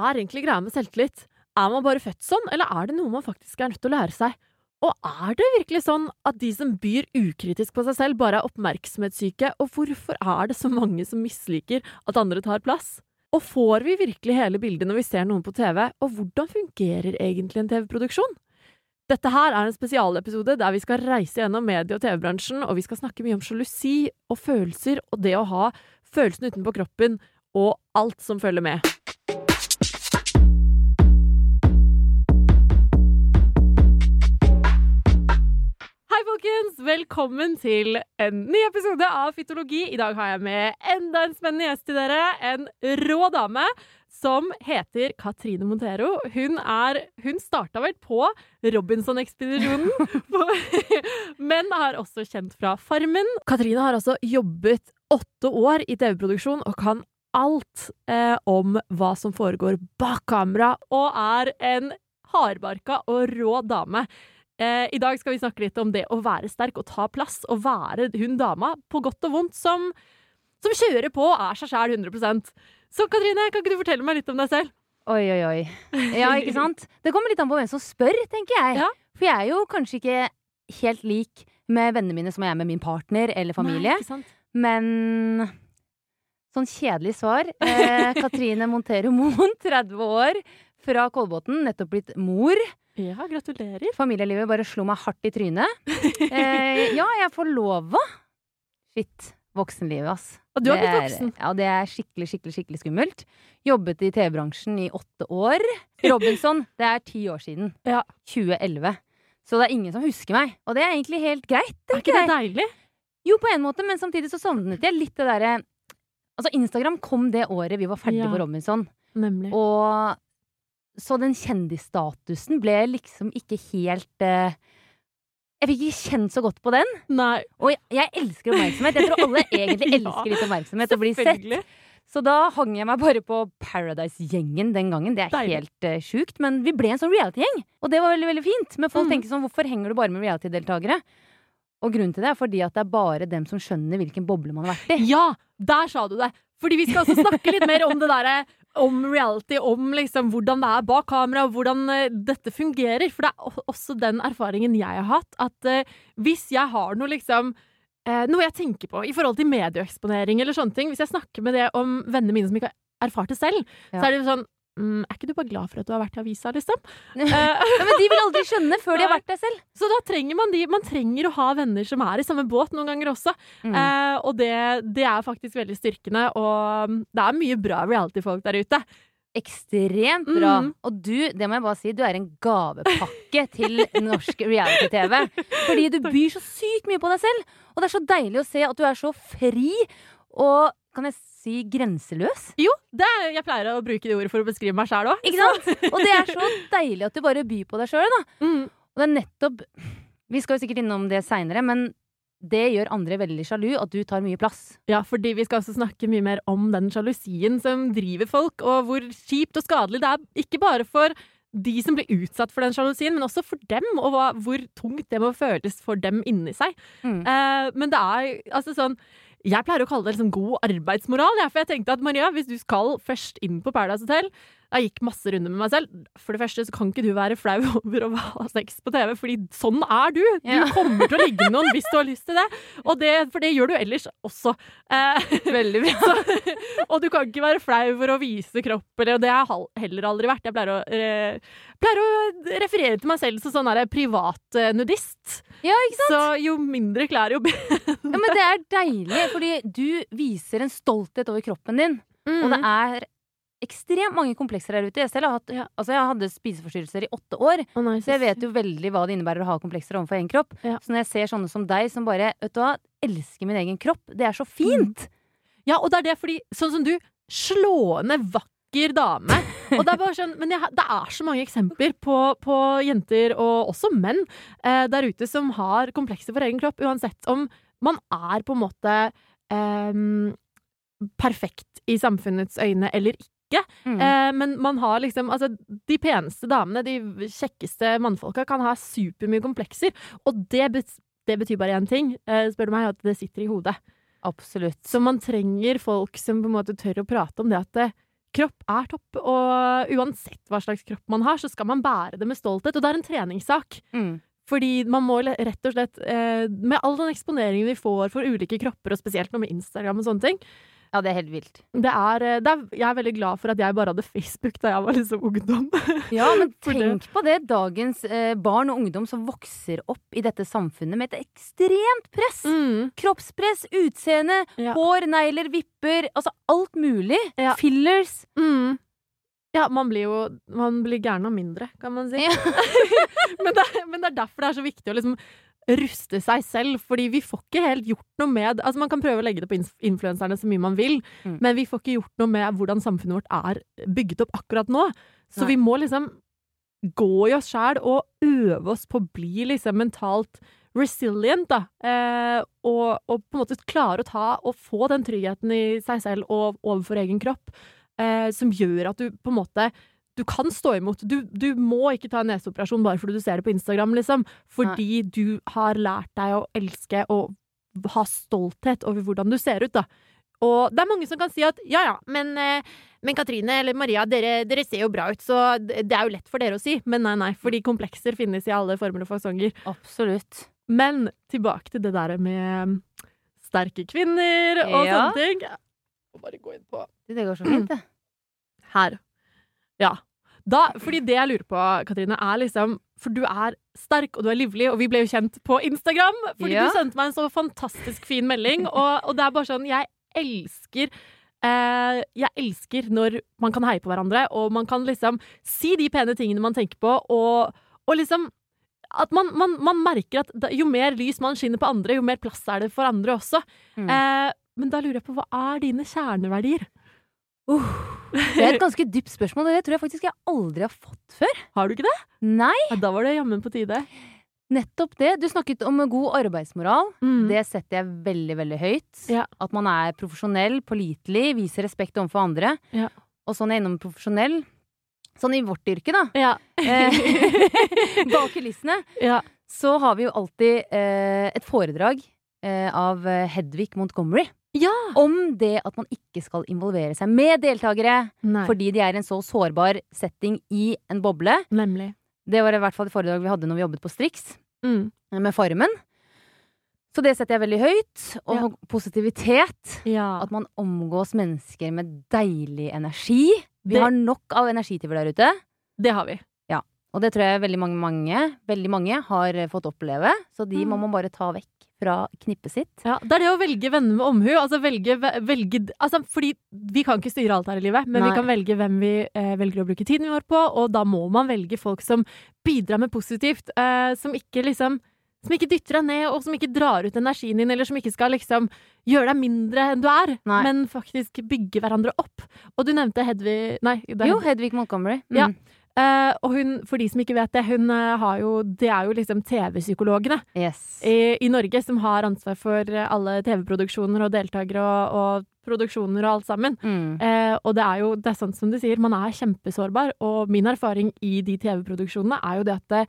er egentlig greia med selvtillit? Er man bare født sånn, eller er det noe man faktisk er nødt til å lære seg? Og er det virkelig sånn at de som byr ukritisk på seg selv, bare er oppmerksomhetssyke, og hvorfor er det så mange som misliker at andre tar plass? Og får vi virkelig hele bildet når vi ser noen på TV, og hvordan fungerer egentlig en TV-produksjon? Dette her er en spesialepisode der vi skal reise gjennom medie- og TV-bransjen, og vi skal snakke mye om sjalusi og følelser og det å ha følelsene utenpå kroppen og alt som følger med. Hei, folkens! Velkommen til en ny episode av Fytologi. I dag har jeg med enda en spennende gjest til dere. En rå dame som heter Katrine Montero. Hun Hun starta vel på Robinson-ekspedisjonen, men er også kjent fra Farmen. Katrine har altså jobbet åtte år i TV-produksjon og kan alt eh, om hva som foregår bak kamera, og er en hardbarka og rå dame. Eh, I dag skal vi snakke litt om det å være sterk og ta plass, og være hun dama, på godt og vondt, som, som kjører på og er seg sjæl 100% Så Katrine, kan ikke du fortelle meg litt om deg selv? Oi, oi, oi. Ja, ikke sant? Det kommer litt an på hvem som spør, tenker jeg. Ja. For jeg er jo kanskje ikke helt lik med vennene mine som jeg er med min partner eller familie. Nei? Men sånn kjedelig svar. Eh, Katrine Montero Moen, 30 år, fra Kolbotn, nettopp blitt mor. Ja, gratulerer. Familielivet bare slo meg hardt i trynet. Eh, ja, jeg er forlova. Shit. Voksenlivet, ass. Og du har blitt voksen. Ja, det er skikkelig, skikkelig, skikkelig skummelt. Jobbet i TV-bransjen i åtte år. Robinson, det er ti år siden. Ja. 2011. Så det er ingen som husker meg. Og det er egentlig helt greit, Er ikke det deilig? Jo, på en måte, men samtidig så savnet jeg litt det derre Altså, Instagram kom det året vi var ferdige Ja. på Robinson. Nemlig. Og så den kjendisstatusen ble liksom ikke helt eh, Jeg fikk ikke kjent så godt på den. Nei, Og jeg, jeg elsker oppmerksomhet. Jeg tror alle egentlig elsker litt oppmerksomhet og bli sett. Så da hang jeg meg bare på Paradise-gjengen den gangen. Det er Deilig. helt uh, sjukt. Men vi ble en sånn reality-gjeng, og det var veldig veldig fint. Men folk mm. tenker sånn, hvorfor henger du bare med reality-deltakere? Og grunnen til det er fordi at det er bare dem som skjønner hvilken boble man har vært i. Ja, der sa du det! Fordi vi skal også snakke litt mer om det derre om reality, om liksom hvordan det er bak kamera, og hvordan eh, dette fungerer. For det er også den erfaringen jeg har hatt, at eh, hvis jeg har noe liksom eh, Noe jeg tenker på i forhold til medieeksponering eller sånne ting, hvis jeg snakker med det om vennene mine som ikke har erfart det selv, Ja. så er det jo sånn mm, Er ikke du bare glad for at du har vært i avisa, liksom? Ja, men de vil aldri skjønne før de har vært der selv. så da trenger man de Man trenger å ha venner som er i samme båt noen ganger også. Mm. Eh, og det, det er faktisk veldig styrkende, og det er mye bra reality-folk der ute. Ekstremt bra. Mm. Og du, det må jeg bare si, du er en gavepakke til norsk reality-TV. Fordi du byr så sykt mye på deg selv. Og det er så deilig å se at du er så fri og kan jeg si grenseløs. Jo, det er, jeg pleier å bruke det ordet for å beskrive meg sjæl òg. Og det er så deilig at du bare byr på deg sjøl. Mm. Og det er nettopp Vi skal jo sikkert innom det seinere, men det gjør andre veldig sjalu at du tar mye plass. Ja, fordi vi skal også snakke mye mer om den sjalusien som driver folk, og hvor kjipt og skadelig det er. Ikke bare for de som blir utsatt for den sjalusien, men også for dem, og hva, hvor tungt det må føles for dem inni seg. Mm. Uh, men det er altså sånn Jeg pleier å kalle det liksom god arbeidsmoral, ja, for jeg tenkte at Maria, hvis du skal først inn på Paradise Hotel Jeg gikk masse runder med meg selv. For det første så kan ikke du være flau over å ha sex på TV, fordi sånn er du! Du Ja. kommer til å ligge med noen hvis du har lyst til det. Og det for det gjør du ellers også. Eh, Veldig bra. så, og du kan ikke være flau over å vise kropp, eller, og det har jeg heller aldri vært. Jeg pleier å, eh, pleier å referere til meg selv som sånn privat eh, nudist. Ja, ikke sant? Så jo mindre klær, jo bedre. Ja, men det er deilig, fordi du viser en stolthet over kroppen din. Og det er ekstremt mange komplekser der ute. Jeg selv har hatt, Ja. altså jeg hadde spiseforstyrrelser i åtte år, oh, nei, så jeg vet jo veldig hva det innebærer å ha komplekser overfor egen kropp. Ja. Så når jeg ser sånne som deg som bare vet du hva, elsker min egen kropp, det er så fint! Ja, og det er det fordi, sånn som du, slående vakker dame. Og det er bare sånn, men jeg, det er så mange eksempler på, på jenter, og også menn, eh, der ute som har komplekser for egen kropp, uansett om man er på en måte eh, perfekt i samfunnets øyne eller ikke. Mm. Eh, men man har liksom Altså, de peneste damene, de kjekkeste mannfolka, kan ha supermye komplekser. Og det, bet- det betyr bare én ting, eh, spør du meg, at det sitter i hodet. Absolutt. Så man trenger folk som på en måte tør å prate om det at det, kropp er topp, og uansett hva slags kropp man har, så skal man bære det med stolthet. Og det er en treningssak. Mm. Fordi man må rett og slett, eh, med all den eksponeringen vi får for ulike kropper, og spesielt nå med Instagram og sånne ting, Ja, det er helt vilt. det er, eh, det er Jeg er veldig glad for at jeg bare hadde Facebook da jeg var liksom ungdom. Ja, men tenk på det. Dagens eh, barn og ungdom som vokser opp i dette samfunnet med et ekstremt press. Mm. Kroppspress, utseende, Ja. hår, negler, vipper. Altså alt mulig. Ja. Fillers. Mm. Ja, man blir jo Man blir gæren av mindre, kan man si. Ja. men, det, er- men det er derfor det er så viktig å liksom ruste seg selv, fordi vi får ikke helt gjort noe med Altså, man kan prøve å legge det på inf- influenserne så mye man vil, Mm. men vi får ikke gjort noe med hvordan samfunnet vårt er bygget opp akkurat nå. Så Nei. vi må liksom gå i oss sjæl og øve oss på å bli liksom mentalt resilient, da. Eh, og, og på en måte klare å ta og få den tryggheten i seg selv og overfor egen kropp, eh, som gjør at du på en måte du kan stå imot. Du, du må ikke ta en neseoperasjon bare fordi du ser det på Instagram, liksom. Fordi du har lært deg å elske og ha stolthet over hvordan du ser ut, da. Og det er mange som kan si at ja ja, men, eh, men Katrine eller Maria, dere, dere ser jo bra ut, så det det er jo lett for dere å si. Men nei, nei, fordi komplekser finnes i alle former og fasonger. Absolutt. Men tilbake til det der med sterke kvinner og Ja. sånne ting. Jeg må bare gå inn på Det går så fint, det. her. Ja. Da, fordi det jeg lurer på, Katrine, er liksom For du er sterk, og du er livlig, og vi ble jo kjent på Instagram. Fordi Ja. du sendte meg en så fantastisk fin melding, og, og det er bare sånn Jeg elsker eh, Jeg elsker når man kan heie på hverandre, og man kan liksom si de pene tingene man tenker på, og, og liksom at man, man, man merker at jo mer lys man skinner på andre, jo mer plass er det for andre også. Mm. Eh, men da lurer jeg på, hva er dine kjerneverdier? Det er et ganske dypt spørsmål, og det tror jeg faktisk jeg aldri har fått før. Har du ikke det? Nei, Ja, da var det jammen på tide. nettopp det. Du snakket om god arbeidsmoral. Mm. Det setter jeg veldig, veldig høyt. Ja. At man er profesjonell, pålitelig, viser respekt overfor andre. Ja. Og sånn er innom profesjonell. Sånn i vårt yrke, da. Ja. Eh, Bak kulissene ja. så har vi jo alltid eh, et foredrag eh, av Hedvig Montgomery. Ja. Om det at man ikke skal involvere seg med deltakere Nei. fordi de er i en så sårbar setting i en boble. Nemlig. Det var i hvert fall et foredrag vi hadde når vi jobbet på Strix Mm. med Farmen. Så det setter jeg veldig høyt. Og Ja. positivitet. Ja. At man omgås mennesker med deilig energi. Vi Det- har nok av energityver der ute. Det har vi. Og det tror jeg veldig mange, mange, veldig mange har fått oppleve. Så de må Mm. man bare ta vekk fra knippet sitt. Ja, det er det å velge venner med omhu. Altså velge, velge altså Fordi vi kan ikke styre alt her i livet, men Nei. vi kan velge hvem vi eh, velger å bruke tiden vår på, og da må man velge folk som bidrar med positivt. Eh, som ikke liksom som ikke dytter deg ned, og som ikke drar ut energien din, eller som ikke skal liksom gjøre deg mindre enn du er, Nei. men faktisk bygge hverandre opp. Og du nevnte Hedvig Nei, Jo, Hedvig. Hedvig Montgomery. Mm. Ja. Eh, og hun, for de som ikke vet det, hun eh, har jo Det er jo liksom TV-psykologene Yes. i, i Norge som har ansvar for alle TV-produksjoner og deltakere og, og produksjoner og alt sammen. Mm. Uh, og det er jo det er sånn som du sier, man er kjempesårbar. Og min erfaring i de TV-produksjonene er jo det at det,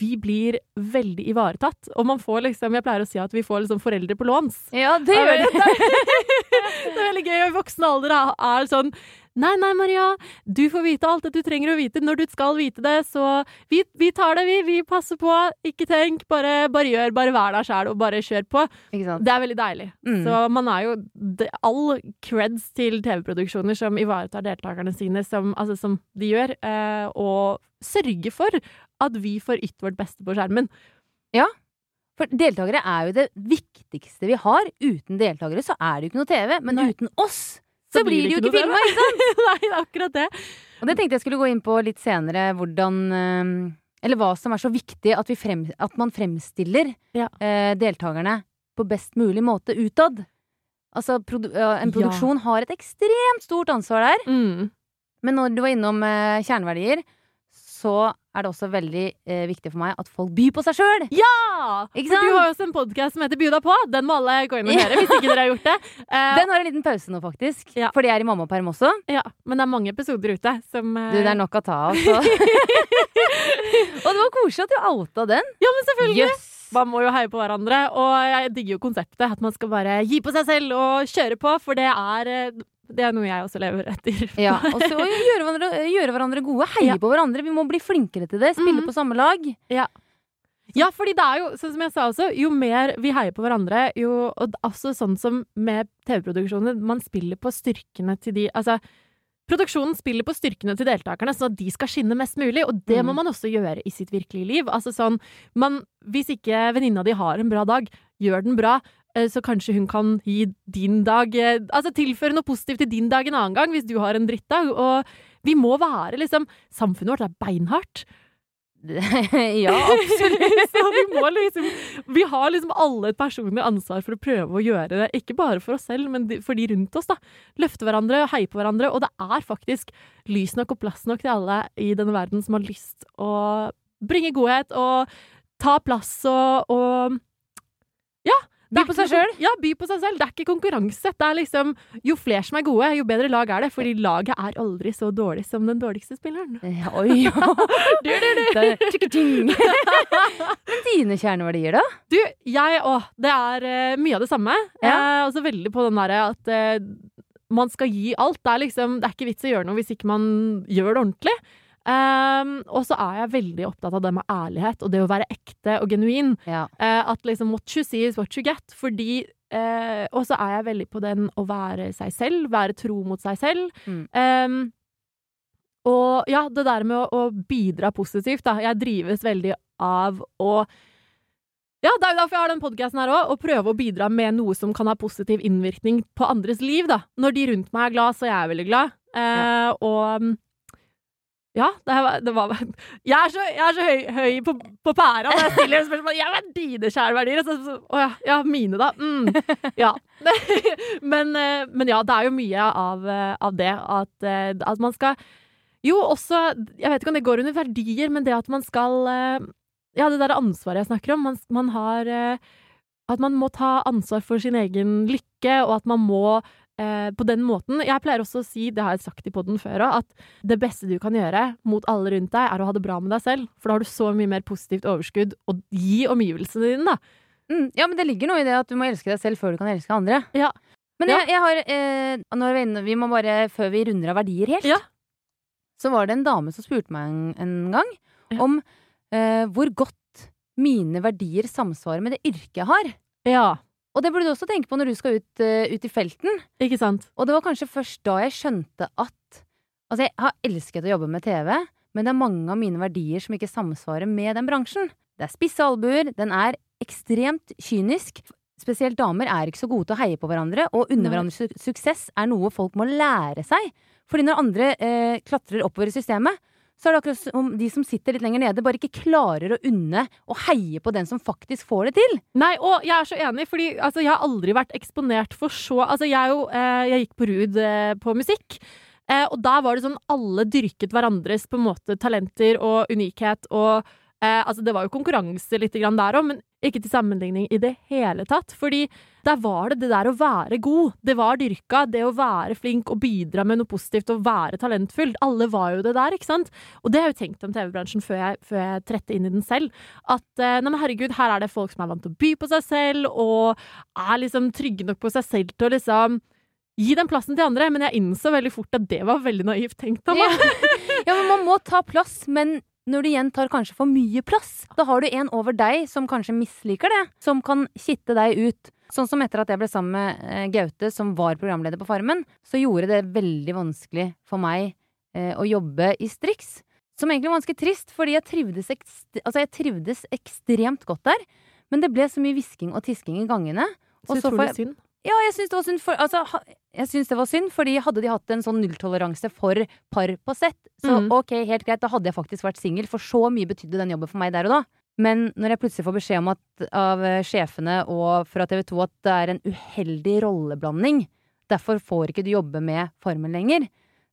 vi blir veldig ivaretatt. Og man får liksom Jeg pleier å si at vi får liksom foreldre på låns. Ja, det gjør det. det er veldig gøy. Og i voksen alder er- sånn Nei, nei, Maria. Du får vite alt det du trenger å vite når du skal vite det. Så vi, vi tar det, vi. Vi passer på. Ikke tenk. Bare, bare gjør. Bare vær deg sjæl, og bare kjør på. Det er veldig deilig. Mm. Så man er jo det, All creds til TV-produksjoner som ivaretar deltakerne sine som, altså, som de gjør, eh, og sørger for at vi får ytt vårt beste på skjermen. Ja, For deltakere er jo det viktigste vi har. Uten deltakere så er det jo ikke noe TV. Men Nei. uten oss så, blir det jo ikke filma. sant? Nei, det er akkurat det. Og det tenkte jeg skulle gå inn på litt senere, hvordan eh, Eller hva som er så viktig at, vi frem, at man fremstiller Ja. eh, deltakerne på best mulig måte utad. Altså, produ en en Ja. produksjon har et ekstremt stort ansvar der. Mm. Men når du var innom eh, kjerneverdier, så er det også veldig eh, viktig for meg at folk byr på seg sjøl. Ja! Ikke sant? For du har jo også en podkast som heter By deg på. Den må alle gå inn og høre hvis ikke dere har gjort det. Uh, Den har en liten pause nå, faktisk. Ja. Fordi det er i mammaperm også. ja, men det er mange episoder ute som uh... Du, det er nok å ta av. Så. Og det var koselig at du outa den. Ja, men selvfølgelig! Yes. Man må jo heie på hverandre, og jeg digger jo konseptet. At man skal bare gi på seg selv og kjøre på, for det er, eh, det er noe jeg også lever etter. Ja, og så gjøre hverandre, gjøre hverandre gode. Heie Ja. på hverandre. Vi må bli flinkere til det. Spille Mhm. på samme lag. Ja, fordi det er jo, sånn som jeg sa også, jo mer vi heier på hverandre, jo Og også sånn som med TV-produksjoner, man spiller på styrkene til de Altså, produksjonen spiller på styrkene til deltakerne, sånn at de skal skinne mest mulig, og det må Mm. man også gjøre i sitt virkelige liv. Altså sånn man, Hvis ikke venninna di har en bra dag, gjør den bra. Eh, Så kanskje hun kan gi din dag eh, Altså tilføre noe positivt til din dag en annen gang, hvis du har en drittdag. Og vi må være liksom Samfunnet vårt er beinhardt. ja, absolutt. Så vi må liksom Vi har liksom alle et personlig ansvar for å prøve å gjøre det, ikke bare for oss selv, men for de rundt oss, da. Løfte hverandre og heie på hverandre. Og det er faktisk lys nok og plass nok til alle i denne verden som har lyst å bringe godhet og ta plass og, og Ja. By på seg sjøl? Ja, by på seg selv. Det er ikke konkurranse. Det er liksom Jo flere som er gode, jo bedre lag er det. Fordi laget er aldri så dårlig som den dårligste spilleren. Ja, Oi, ja. du, du, du. Det Men dine kjerneverdier, da? Du, jeg òg. det er uh, mye av det samme. Ja. Er også veldig på den derre at uh, man skal gi alt. Det er liksom Det er ikke vits å gjøre noe hvis ikke man gjør det ordentlig. Um, og så er jeg veldig opptatt av det med ærlighet og det å være ekte og genuin. Ja. Uh, at liksom what you see is what you get. Fordi uh, Og så er jeg veldig på den å være seg selv, være tro mot seg selv. Mm. Um, og ja, det der med å, å bidra positivt, da. Jeg drives veldig av å ja, det er jo derfor jeg har den podkasten her òg, å prøve å bidra med noe som kan ha positiv innvirkning på andres liv, da. Når de rundt meg er glad, så jeg er jeg veldig glad. Eh, Og ja, det var, det var Jeg er så, jeg er så høy, høy på, på pæra når jeg stiller spørsmål. Jeg vet dine kjæreverdier? Så, så, å ja, ja, mine, da. Mm, ja. men, eh, men ja, det er jo mye av, eh, av det at, eh, at man skal Jo, også Jeg vet ikke om det går under verdier, men det at man skal Ja, det der ansvaret jeg snakker om. Man, man har At man må ta ansvar for sin egen lykke, og at man må eh, på den måten Jeg pleier også å si, det har jeg sagt i poden før òg, at det beste du kan gjøre mot alle rundt deg, er å ha det bra med deg selv. For da har du så mye mer positivt overskudd å gi omgivelsene dine, da. Mm, ja, men det ligger noe i det at du må elske deg selv før du kan elske andre. Ja. Men jeg, jeg har eh, når vi, inne- vi må bare, Før vi runder av verdier helt, Ja. så var det en dame som spurte meg en, en gang Ja. om eh, hvor godt mine verdier samsvarer med det yrket jeg har. Ja. Og det burde du også tenke på når du skal ut, uh, ut i felten. Ikke sant? Og det var kanskje først da jeg skjønte at Altså, jeg har elsket å jobbe med TV, men det er mange av mine verdier som ikke samsvarer med den bransjen. Det er spisse albuer, den er ekstremt kynisk. Spesielt damer er ikke så gode til å heie på hverandre, og under Nei. hverandre su suksess er noe folk må lære seg. Fordi når andre eh, klatrer oppover i systemet, så er det akkurat som de som sitter litt lenger nede, bare ikke klarer å unne og heie på den som faktisk får det til. Nei, og jeg er så enig, fordi altså, jeg har aldri vært eksponert for så Altså, jeg, jo, eh, jeg gikk på RUD eh, på musikk, eh, og der var det sånn alle dyrket hverandres på en måte talenter og unikhet, og eh, altså, det var jo konkurranse litt der òg, men ikke til sammenligning i det hele tatt. Fordi der var det det der å være god. Det var dyrka, det å være flink og bidra med noe positivt og være talentfull. Alle var jo det der, ikke sant? Og det har jeg jo tenkt om TV-bransjen før jeg, før jeg trette inn i den selv. At eh, nei, men herregud, her er det folk som er vant til å by på seg selv, og er liksom trygge nok på seg selv til å liksom Gi den plassen til andre, men jeg innså veldig fort at det var veldig naivt tenkt av meg. Ja, men man må ta plass, men når du igjen tar kanskje for mye plass, da har du en over deg som kanskje misliker det, som kan kitte deg ut. Sånn som etter at jeg ble sammen med eh, Gaute, som var programleder på Farmen, så gjorde det veldig vanskelig for meg eh, å jobbe i Strix. Som egentlig var ganske trist, fordi jeg trivdes, ekst altså jeg trivdes ekstremt godt der. Men det ble så mye hvisking og tisking i gangene. Så så får utrolig synd. Ja, jeg syns det var synd. For, altså, det var synd, fordi hadde de hatt en sånn nulltoleranse for par på sett, så mm. ok, helt greit, da hadde jeg faktisk vært singel, for så mye betydde den jobben for meg der og da. Men når jeg plutselig får beskjed om at av eh, sjefene og fra TV 2 at det er en uheldig rolleblanding, derfor får ikke du jobbe med Farmen lenger,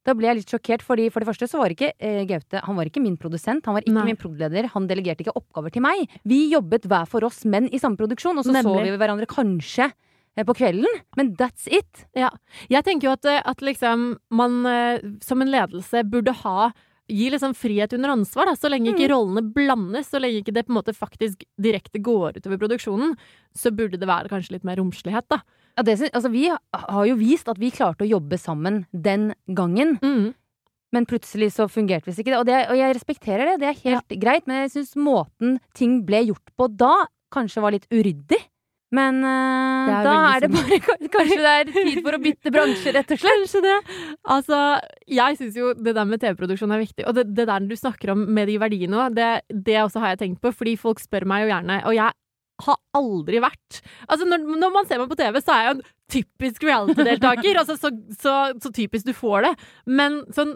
da ble jeg litt sjokkert, fordi for det første så var ikke eh, Gaute Han var ikke min produsent, han var ikke Nei. min prod.leder, han delegerte ikke oppgaver til meg. Vi jobbet hver for oss, men i samme produksjon, og så så vi hverandre kanskje på kvelden, men that's it. Jeg tenker jo at, eh, at liksom man eh, som en ledelse burde ha Gi liksom frihet under ansvar, da, så lenge ikke rollene blandes, så lenge ikke det på en måte faktisk direkte går utover produksjonen, så burde det være kanskje litt mer romslighet, da. Ja, det, altså, vi har jo vist at vi klarte å jobbe sammen den gangen. Mm. Men plutselig så fungerte visst ikke det. Og, det. og jeg respekterer det, det er helt greit. Men jeg syns måten ting ble gjort på da, kanskje var litt uryddig. Men uh, er da er det bare Kanskje det er tid for å bytte bransje, rett og slett. Kanskje det. Altså, jeg syns jo det der med TV-produksjon er viktig. Og det, det der du snakker om med de verdiene òg, det, det også har jeg tenkt på. Fordi folk spør meg jo gjerne, og jeg har aldri vært Altså, når, når man ser meg på TV, så er jeg jo en typisk reality-deltaker. altså, så, så, så typisk du får det. Men sånn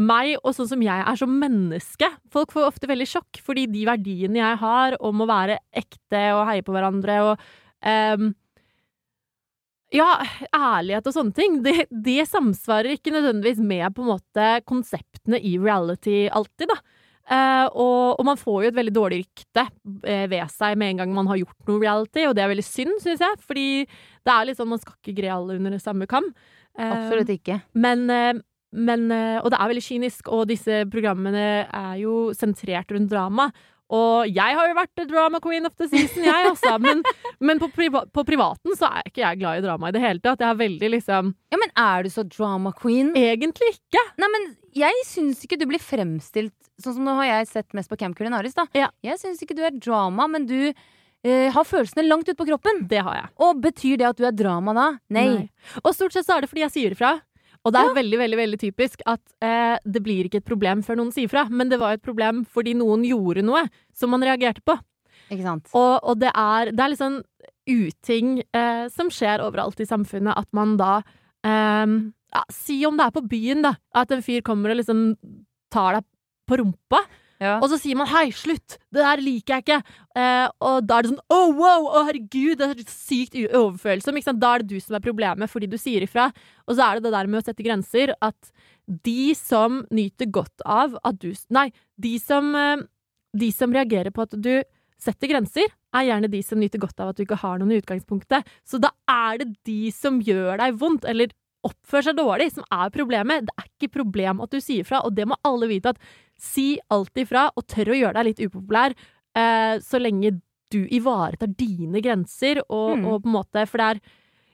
meg og sånn som jeg er som menneske. Folk får ofte veldig sjokk, fordi de verdiene jeg har om å være ekte og heie på hverandre og ehm, ja, ærlighet og sånne ting, det, det samsvarer ikke nødvendigvis med på en måte konseptene i reality alltid, da. Uh, og, og man får jo et veldig dårlig rykte eh, ved seg med en gang man har gjort noe reality, og det er veldig synd, syns jeg, fordi det er litt sånn man skal ikke gre alle under samme kam. Uh, Absolutt ikke. men, men Og det er veldig kynisk, og disse programmene er jo sentrert rundt drama. Og jeg har jo vært drama queen of the season, jeg, altså. Men, men på, priva på privaten så er ikke jeg glad i drama i det hele tatt. Jeg er veldig liksom Ja, men er du så drama queen? Egentlig ikke. Nei, men jeg syns ikke du blir fremstilt Sånn som nå har jeg sett mest på Camp Culinaris, da. Ja. Jeg syns ikke du er drama, men du Uh, har følelsene langt ut på kroppen. Det har jeg. Og betyr det at du er drama da? Nei. Og stort sett så er det fordi jeg sier ifra. Og det er Ja. veldig veldig, veldig typisk at eh, det blir ikke et problem før noen sier fra. Men det var et problem fordi noen gjorde noe som man reagerte på. Ikke sant? Og, og det er, det er sånn uting eh, som skjer overalt i samfunnet, at man da eh, ja, Si om det er på byen, da. At en fyr kommer og liksom tar deg på rumpa. Ja. Og så sier man 'hei, slutt, det der liker jeg ikke'. Eh, og da er det sånn 'oh wow, oh, herregud', det er sykt u- overfølsom. Da er det du som er problemet fordi du sier ifra. Og så er det det der med å sette grenser, at de som nyter godt av at du Nei, de som, eh, de som reagerer på at du setter grenser, er gjerne de som nyter godt av at du ikke har noen i utgangspunktet. Så da er det de som gjør deg vondt, eller oppfører seg dårlig, som er problemet. Det er ikke problem at du sier fra, og det må alle vite at si alltid ifra, og tør å gjøre deg litt upopulær, eh, så lenge du ivaretar dine grenser, og, Mm. og på en måte For det er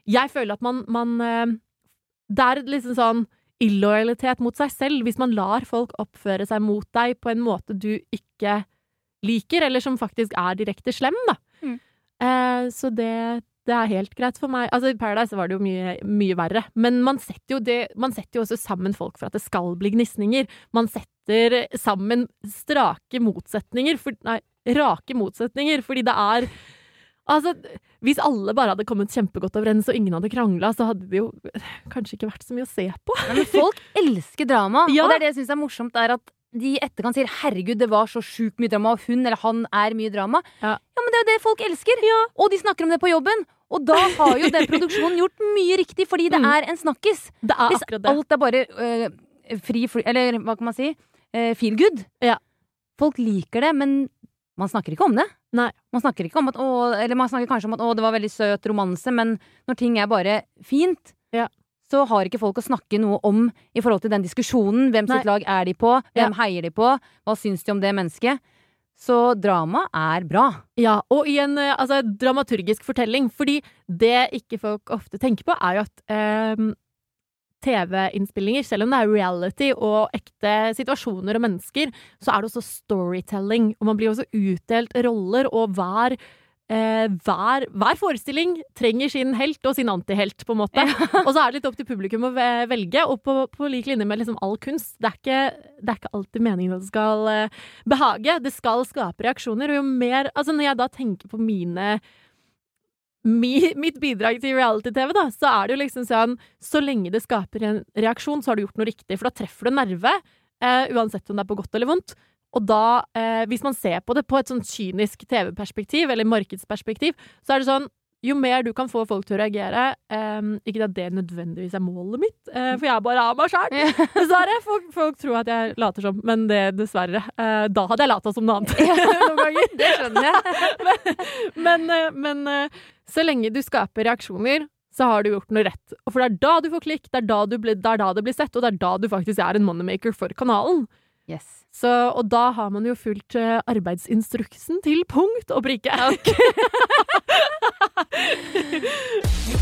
Jeg føler at man, man eh, Det er liksom sånn illojalitet mot seg selv hvis man lar folk oppføre seg mot deg på en måte du ikke liker, eller som faktisk er direkte slem, da. Mm. Eh, så det, det er helt greit for meg. Altså, I Paradise var det jo mye, mye verre. Men man setter, det, man setter jo også sammen folk for at det skal bli gnisninger. Man setter sammen strake motsetninger for, Nei, rake motsetninger, fordi det er Altså, hvis alle bare hadde kommet kjempegodt overens og ingen hadde krangla, så hadde det jo kanskje ikke vært så mye å se på. Nei, men folk elsker drama, Ja. og det er det jeg syns er morsomt, er at de i etterkant sier 'herregud, det var så sjukt mye drama', og hun eller han er mye drama. Ja. men det er jo det folk elsker! Og de snakker om det på jobben! Og da har jo den produksjonen gjort mye riktig, fordi det Mm. er en snakkis. Det er Hvis akkurat det. alt er bare øh, fri, fly, Eller hva kan man si? Uh, feel good. Ja. Folk liker det, men man snakker ikke om det. Nei. Man snakker ikke om at å, Eller man snakker kanskje om at å, det var veldig søt romanse, men når ting er bare fint, Ja. Så har ikke folk å snakke noe om i forhold til den diskusjonen. Hvem sitt Nei. lag er de på? Hvem Ja. heier de på? Hva syns de om det mennesket? Så drama er bra. Ja, og i en eh, altså, dramaturgisk fortelling. Fordi det ikke folk ofte tenker på, er jo at eh, TV-innspillinger, selv om det er reality og ekte situasjoner og mennesker, så er det også storytelling. Og man blir også utdelt roller, og hver eh, hver, hver forestilling trenger sin helt og sin antihelt, på en måte. og så er det litt opp til publikum å velge, og på, på lik linje med liksom all kunst. Det er ikke, det er ikke alltid meningen at det skal eh, behage. Det skal skape reaksjoner. Og jo mer Altså, når jeg da tenker på mine mi, mitt bidrag til reality-TV, da, så er det jo liksom sånn Så lenge det skaper en reaksjon, så har du gjort noe riktig. For da treffer du en nerve, eh, uansett om det er på godt eller vondt. Og da, eh, hvis man ser på det på et sånn kynisk TV-perspektiv, eller markedsperspektiv, så er det sånn jo mer du kan få folk til å reagere eh, Ikke at det nødvendigvis er målet mitt, eh, for jeg er bare av meg sjøl. Dessverre. Folk, folk tror at jeg later som, men det dessverre. Eh, da hadde jeg lata som noe annet noen ganger. Det skjønner jeg. Men, eh, men eh, så lenge du skaper reaksjoner, så har du gjort noe rett. For det er da du får klikk, det er da, du blir, det er da det blir sett, og det er da du faktisk er en moneymaker for kanalen. Yes. Så, og da har man jo fulgt eh, arbeidsinstruksen til punkt og prikke. Okay.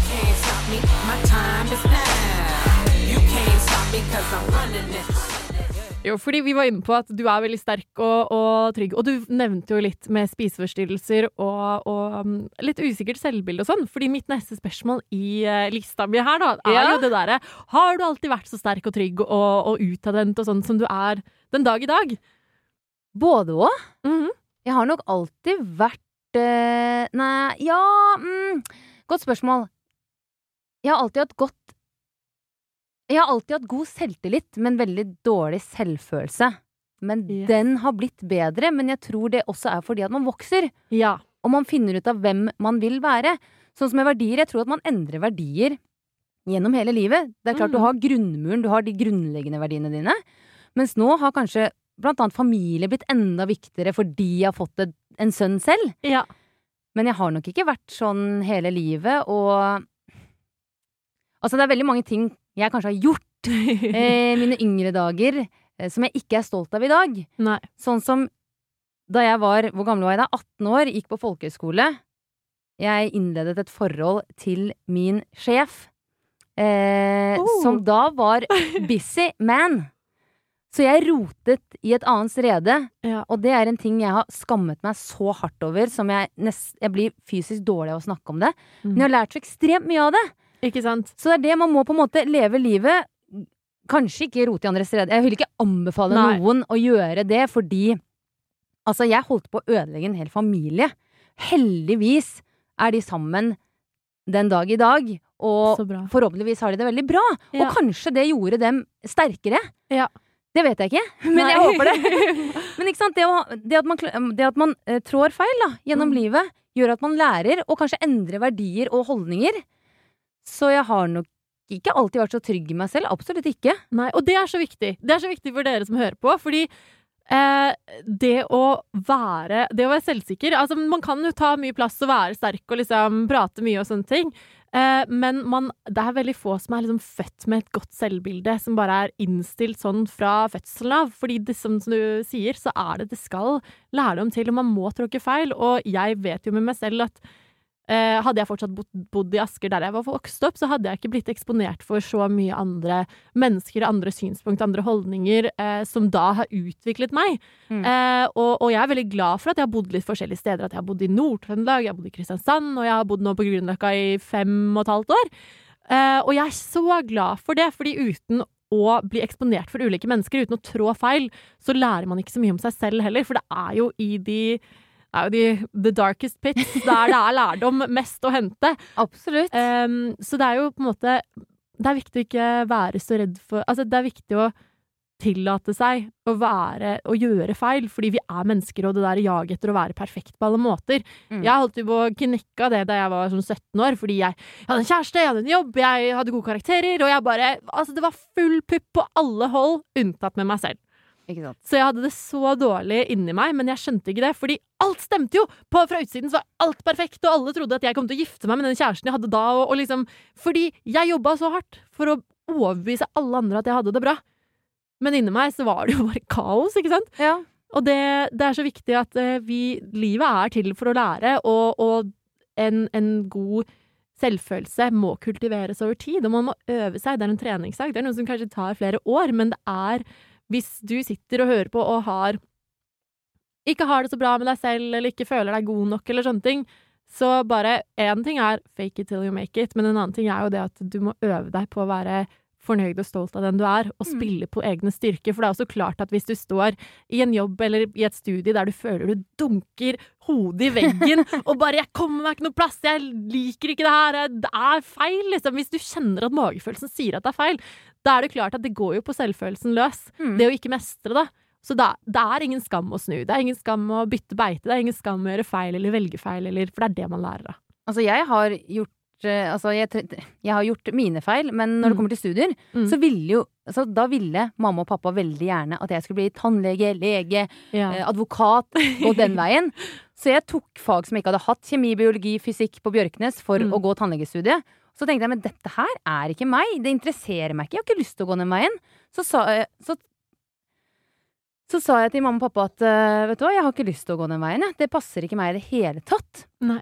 can't stop me, my time is now. You can't stop me Jo, fordi vi var inne på at du er veldig sterk og, og trygg, og du nevnte jo litt med spiseforstyrrelser og, og um, litt usikkert selvbilde og sånn, fordi mitt neste spørsmål i eh, lista mi her, da, er Ja. jo det derre Har du alltid vært så sterk og trygg og, og utadvendt og sånn som du er den dag i dag? Både òg. Mhm. Jeg har nok alltid vært eh, Nei, ja mm, Godt spørsmål. Jeg har alltid hatt godt Jeg har alltid hatt god selvtillit, men veldig dårlig selvfølelse. Men Yes. den har blitt bedre, men jeg tror det også er fordi at man vokser. Ja. Og man finner ut av hvem man vil være. Sånn som med verdier. Jeg tror at man endrer verdier gjennom hele livet. Det er klart Mm. du har grunnmuren, du har de grunnleggende verdiene dine. Mens nå har kanskje blant annet familie blitt enda viktigere fordi jeg har fått en sønn selv. ja. Men jeg har nok ikke vært sånn hele livet, og Altså, det er veldig mange ting jeg kanskje har gjort eh, mine yngre dager eh, som jeg ikke er stolt av i dag. Nei. Sånn som da jeg var Hvor gammel var jeg da? 18 år, gikk på folkehøyskole. Jeg innledet et forhold til min sjef, eh, Oh. som da var busy man. Så jeg rotet i et annens rede, Ja. og det er en ting jeg har skammet meg så hardt over, som jeg, nest, jeg blir fysisk dårlig av å snakke om det. Men jeg har lært så ekstremt mye av det. Ikke sant? Så det er det man må på en måte leve livet Kanskje ikke rote i andres rede. Jeg vil ikke anbefale Nei. noen å gjøre det, fordi Altså, jeg holdt på å ødelegge en hel familie. Heldigvis er de sammen den dag i dag, og forhåpentligvis har de det veldig bra. Ja. Og kanskje det gjorde dem sterkere. Ja. Det vet jeg ikke, men Nei. jeg håper det. Men ikke sant, det, å, det at man, det at man uh, trår feil da, gjennom Mm. livet, gjør at man lærer, og kanskje endrer verdier og holdninger. Så jeg har nok ikke alltid vært så trygg i meg selv. Absolutt ikke. Nei, og det er så viktig. Det er så viktig for dere som hører på, fordi eh, det å være Det å være selvsikker Altså, man kan jo ta mye plass og være sterk og liksom prate mye og sånne ting. Eh, men man, det er veldig få som er liksom født med et godt selvbilde, som bare er innstilt sånn fra fødselen av. Fordi det, som du sier, så er det det skal lærdom til, og man må tråkke feil. Og jeg vet jo med meg selv at Eh, hadde jeg fortsatt bodd, i Asker der jeg var vokst opp, så hadde jeg ikke blitt eksponert for så mye andre mennesker, andre synspunkt, andre holdninger, eh, som da har utviklet meg. Mm. Eh, og, og jeg er veldig glad for at jeg har bodd litt forskjellige steder. At jeg har bodd i Nord-Trøndelag, jeg har bodd i Kristiansand, og jeg har bodd nå på Grünerløkka i fem og et halvt år. Eh, og jeg er så glad for det, fordi uten å bli eksponert for ulike mennesker, uten å trå feil, så lærer man ikke så mye om seg selv heller. For det er jo i de er jo de the darkest pits der det er lærdom mest å hente. Absolutt. Um, så det er jo på en måte Det er viktig å ikke være så redd for Altså, det er viktig å tillate seg å være å gjøre feil, fordi vi er mennesker, og det der jaget etter å være perfekt på alle måter. Mm. Jeg holdt jo på å knekke av det da jeg var sånn 17 år, fordi jeg hadde en kjæreste, jeg hadde en jobb, jeg hadde gode karakterer, og jeg bare Altså, det var full pupp på alle hold, unntatt med meg selv. Så jeg hadde det så dårlig inni meg, men jeg skjønte ikke det, fordi alt stemte jo! På, fra utsiden så var alt perfekt, og alle trodde at jeg kom til å gifte meg med den kjæresten jeg hadde da, og, og liksom Fordi jeg jobba så hardt for å overbevise alle andre at jeg hadde det bra. Men inni meg så var det jo bare kaos, ikke sant? Ja. Og det, det er så viktig at eh, vi Livet er til for å lære, og, og en, en god selvfølelse må kultiveres over tid, og man må øve seg. Det er en treningssak. Det er noe som kanskje tar flere år, men det er Hvis du sitter og hører på og har Ikke har det så bra med deg selv, eller ikke føler deg god nok, eller sånne ting, så bare Én ting er fake it till you make it, men en annen ting er jo det at du må øve deg på å være fornøyd og stolt av den du er, og spille på egne styrker. For det er også klart at hvis du står i en jobb eller i et studie der du føler du dunker hodet i veggen og bare 'jeg kommer meg ikke noe plass, jeg liker ikke det her', det er feil, liksom. Hvis du kjenner at magefølelsen sier at det er feil, da er det klart at det går jo på selvfølelsen løs. Mm. Det å ikke mestre det. Så da, det er ingen skam å snu. Det er ingen skam å bytte beite. Det er ingen skam å gjøre feil eller velge feil, eller, for det er det man lærer av. Altså, jeg har gjort Altså, jeg, jeg har gjort mine feil, men når Mm. det kommer til studier, Mm. så ville jo så Da ville mamma og pappa veldig gjerne at jeg skulle bli tannlege, lege, Ja. eh, advokat, gå den veien. Så jeg tok fag som jeg ikke hadde hatt, kjemi, biologi, fysikk på Bjørknes, for Mm. å gå tannlegestudiet. Så tenkte jeg men dette her er ikke meg, det interesserer meg ikke, jeg har ikke lyst til å gå den veien. Så sa jeg, så, så sa jeg til mamma og pappa at eh, vet du hva, jeg har ikke lyst til å gå den veien, jeg. Det passer ikke meg i det hele tatt. Nei.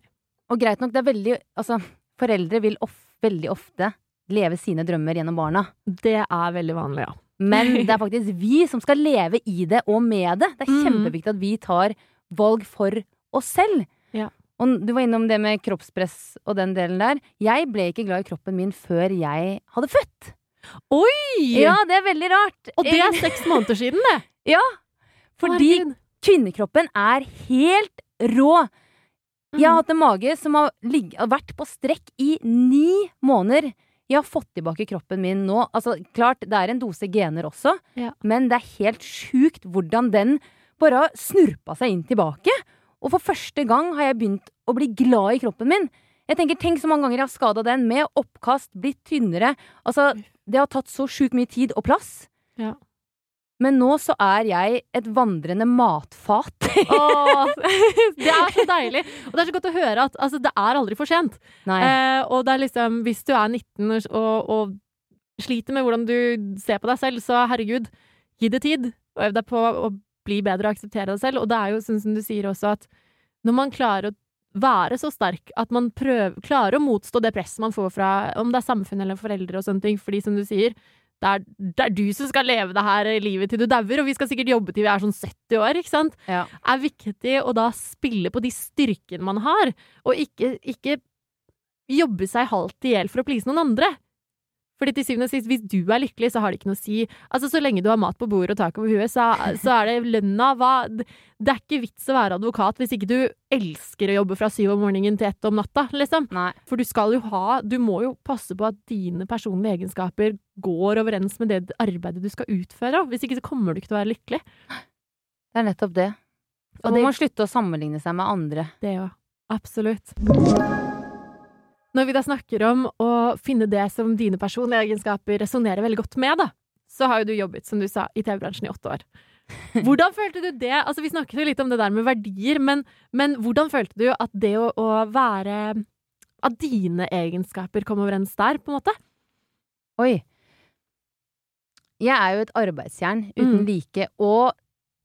Og greit nok, det er veldig Altså, foreldre vil of, veldig ofte leve sine drømmer gjennom barna. Det er veldig vanlig, ja. Men det er faktisk vi som skal leve i det og med det. Det er Mm. kjempeviktig at vi tar valg for oss selv. Ja. Og du var innom det med kroppspress og den delen der. Jeg ble ikke glad i kroppen min før jeg hadde født. Oi! Ja, det er veldig rart. Og det er seks måneder siden, det! Ja, fordi Herregud. kvinnekroppen er helt rå. Jeg har hatt en mage som har, har vært på strekk i ni måneder. Jeg har fått tilbake kroppen min nå. Altså, klart, det er en dose gener også, Ja. men det er helt sjukt hvordan den bare har snurpa seg inn tilbake. Og for første gang har jeg begynt å bli glad i kroppen min. Jeg tenker, Tenk så mange ganger jeg har skada den, med oppkast, blitt tynnere. Altså, det har tatt så sjukt mye tid og plass. Ja. Men nå så er jeg et vandrende matfat. Åh, det er så deilig! Og det er så godt å høre at altså, det er aldri for sent. Eh, og det er liksom, hvis du er 19 og, og sliter med hvordan du ser på deg selv, så herregud, gi det tid. Og øv deg på å bli bedre og akseptere deg selv. Og det er jo sånn som du sier også, at når man klarer å være så sterk at man prøver, klarer å motstå det presset man får fra om det er samfunn eller foreldre og sånne ting, fordi som du sier, det er, det er du som skal leve det her livet til du dauer, og vi skal sikkert jobbe til vi er sånn 70 år, ikke sant? Ja. er viktig å da spille på de styrkene man har, og ikke, ikke jobbe seg halvt i hjel for å please noen andre. Fordi til syvende og sist, hvis du er lykkelig, så har det ikke noe å si. Altså, Så lenge du har mat på bordet og tak over huet, så, så er det lønna hva Det er ikke vits å være advokat hvis ikke du elsker å jobbe fra syv om morgenen til ett om natta, liksom. Nei. For du skal jo ha Du må jo passe på at dine personlige egenskaper går overens med det arbeidet du skal utføre. Hvis ikke så kommer du ikke til å være lykkelig. Det er nettopp det. Og Og det- må man slutte å sammenligne seg med andre. Det òg. Absolutt. Når vi da snakker om å finne det som dine personlige egenskaper resonnerer veldig godt med, da, så har jo du jobbet, som du sa, i TV-bransjen i åtte år. Hvordan følte du det? Altså, vi snakket jo litt om det der med verdier, men, men hvordan følte du at det å, å være At dine egenskaper kom overens der, på en måte? Oi. Jeg er jo et arbeidsjern uten mm. like, og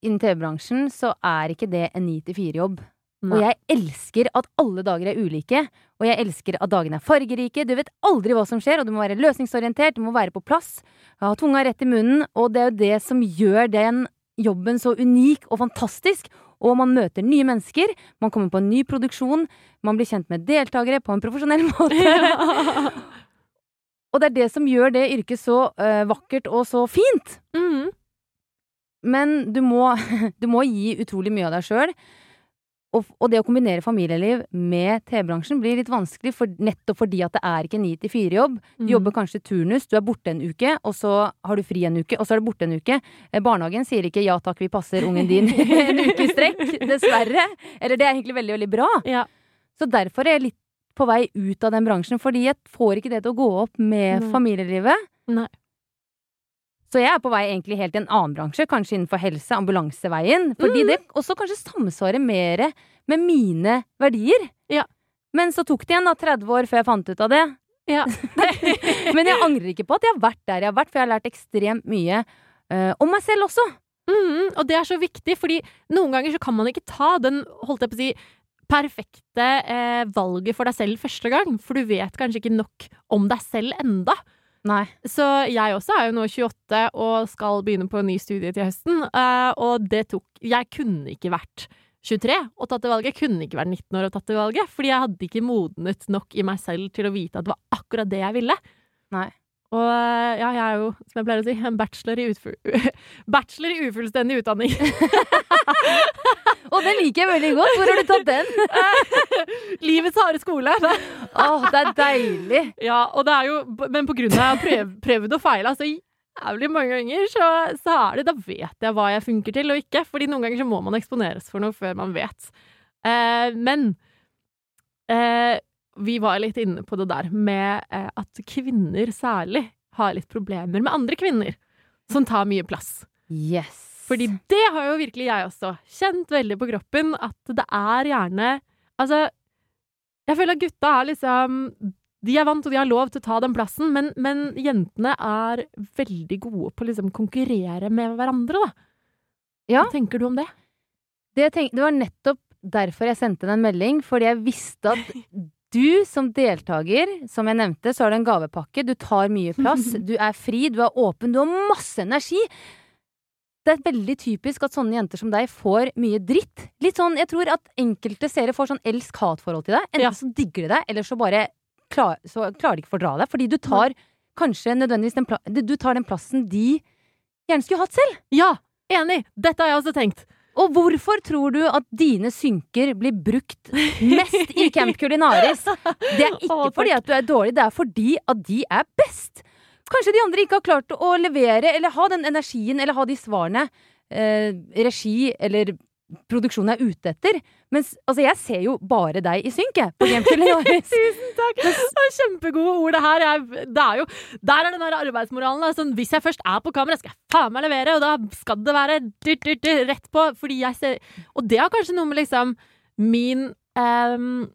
innen TV-bransjen så er ikke det en 9-4-jobb. Nei. Og jeg elsker at alle dager er ulike, og jeg elsker at dagene er fargerike. Du vet aldri hva som skjer, og du må være løsningsorientert, du må være på plass. Ha tunga rett i munnen, og det er jo det som gjør den jobben så unik og fantastisk. Og man møter nye mennesker, man kommer på en ny produksjon, man blir kjent med deltakere på en profesjonell måte. Og det er det som gjør det yrket så uh, vakkert og så fint. Mm. Men du må, du må gi utrolig mye av deg sjøl. Og, og det å kombinere familieliv med TV-bransjen blir litt vanskelig, for, nettopp fordi at det er ikke ni til fire-jobb. Du mm. jobber kanskje turnus, du er borte en uke, og så har du fri en uke, og så er du borte en uke. Eh, Barnehagen sier ikke 'ja takk, vi passer ungen din' en uke i strekk, dessverre. Eller det er egentlig veldig, veldig bra. Ja. Så derfor er jeg litt på vei ut av den bransjen, fordi jeg får ikke det til å gå opp med Nei. familielivet. Nei. Så jeg er på vei egentlig helt i en annen bransje, kanskje innenfor helse, ambulanseveien. Mm. Fordi det også kanskje samsvarer mer med mine verdier. Ja. Men så tok det igjen da 30 år før jeg fant ut av det. Ja. Men jeg angrer ikke på at jeg har vært der jeg har vært, for jeg har lært ekstremt mye uh, om meg selv også. Mm, og det er så viktig, fordi noen ganger så kan man ikke ta den, holdt jeg på å si, perfekte eh, valget for deg selv første gang, for du vet kanskje ikke nok om deg selv enda. Nei. Så jeg også er jo nå 28 og skal begynne på en ny studie til høsten, eh, og det tok Jeg kunne ikke vært 23 og tatt det valget. Jeg kunne ikke vært 19 år og tatt det valget, fordi jeg hadde ikke modnet nok i meg selv til å vite at det var akkurat det jeg ville. Nei. Og eh, ja, jeg er jo, som jeg pleier å si, en bachelor i, utfu bachelor i ufullstendig utdanning. Og den liker jeg veldig godt. Hvor har du tatt den? Livets harde skole. Åh, det er deilig. Ja, og det er jo Men på grunn av at jeg har prøv, prøvd og feila så jævlig mange ganger, så, så er det Da vet jeg hva jeg funker til og ikke. Fordi noen ganger så må man eksponeres for noe før man vet. Eh, men eh, vi var litt inne på det der med eh, at kvinner særlig har litt problemer med andre kvinner som tar mye plass. Yes. Fordi det har jo virkelig jeg også kjent veldig på kroppen, at det er gjerne Altså, jeg føler at gutta er liksom De er vant, og de har lov til å ta den plassen, men, men jentene er veldig gode på å liksom konkurrere med hverandre, da. Ja. Hva tenker du om det? Det, tenk, det var nettopp derfor jeg sendte deg en melding, fordi jeg visste at du som deltaker, som jeg nevnte, så har du en gavepakke, du tar mye plass, du er fri, du er åpen, du har masse energi. Det er veldig typisk at sånne jenter som deg får mye dritt. Litt sånn, Jeg tror at enkelte seere får sånn elsk-hat-forhold til deg. Enten Ja. så digger de deg, eller så bare klar, så klarer de ikke å fordra deg. Fordi du tar kanskje nødvendigvis den, du tar den plassen de gjerne skulle hatt selv. Ja! Enig! Dette har jeg også tenkt. Og hvorfor tror du at dine synker blir brukt mest i Camp Culinaris? Det er ikke Å, fordi at du er dårlig, det er fordi at de er best. Kanskje de andre ikke har klart å levere eller ha den energien eller ha de svarene eh, regi eller produksjonen er ute etter. Mens altså, jeg ser jo bare deg i synk, jeg. Tusen takk! Kjempegode ord, det her. Jeg, det er jo, der er den der arbeidsmoralen. Sånn, hvis jeg først er på kamera, skal jeg faen meg levere, og da skal det være dyrt, dyrt, dyrt, rett på. Fordi jeg ser Og det har kanskje noe med liksom min um,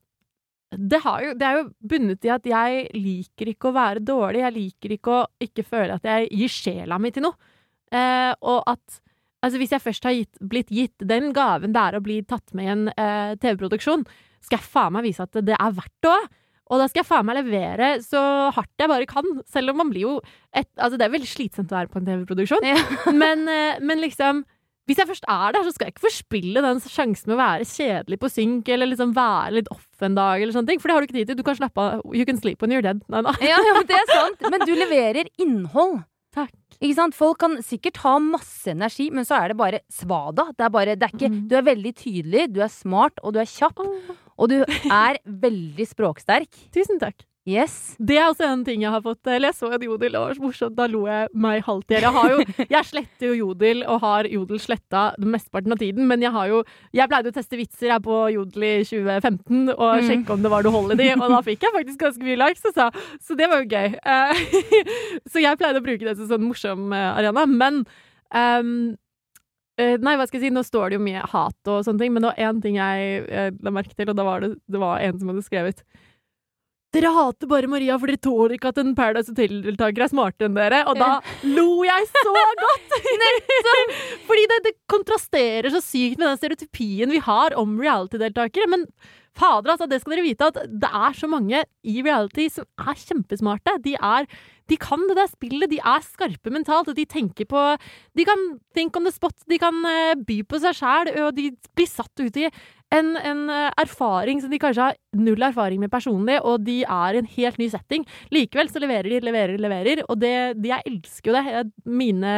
det, har jo, det er jo bundet i at jeg liker ikke å være dårlig. Jeg liker ikke å ikke føle at jeg gir sjela mi til noe. Eh, og at Altså, hvis jeg først har gitt, blitt gitt den gaven det er å bli tatt med i en eh, TV-produksjon, skal jeg faen meg vise at det er verdt det òg. Og da skal jeg faen meg levere så hardt jeg bare kan. Selv om man blir jo et, Altså, det er veldig slitsomt å være på en TV-produksjon, Ja. men, eh, men liksom hvis jeg først er der, så skal jeg ikke forspille den sjansen med å være kjedelig på synk, eller liksom være litt off en dag, eller sånne ting. For det har du ikke tid til. Du kan slappe av. You can sleep when you're dead. Nei, nei. Ja, ja, det er sant. Men du leverer innhold. Takk. Ikke sant? Folk kan sikkert ha masse energi, men så er det bare svada. Det er bare, det er ikke, Mm. Du er veldig tydelig, du er smart, og du er kjapp. Og du er veldig språksterk. Tusen takk. Yes. Det er også en ting jeg har fått Eller jeg så en jodel, og morsomt. Da lo jeg meg halvt i hjel. Jeg, jeg sletter jo jodel, og har jodel sletta mesteparten av tiden, men jeg har jo Jeg pleide å teste vitser her på jodel i 2015 og Mm. sjekke om det var noe hold i de, og da fikk jeg faktisk ganske mye likes, altså. Så det var jo gøy. Eh, så jeg pleide å bruke det som sånn morsom eh, arena, men um, eh, Nei, hva skal jeg si, nå står det jo mye hat og sånne ting, men det var én ting jeg eh, la merke til, og da var det, det var en som hadde skrevet dere hater bare Maria, for dere tåler ikke at en Paradise Hotel-deltaker er smartere enn dere. Og da lo jeg så godt! Fordi det, det kontrasterer så sykt med den stereotypien vi har om reality-deltakere. Men fader, altså, det skal dere vite, at det er så mange i reality som er kjempesmarte. De er de kan det der spillet, de er skarpe mentalt, og de tenker på De kan think on the spot, de kan eh, by på seg sjæl, og de blir satt ut i en, en eh, erfaring som de kanskje har null erfaring med personlig, og de er i en helt ny setting. Likevel så leverer de, leverer, leverer, og det, de, jeg elsker jo det. Mine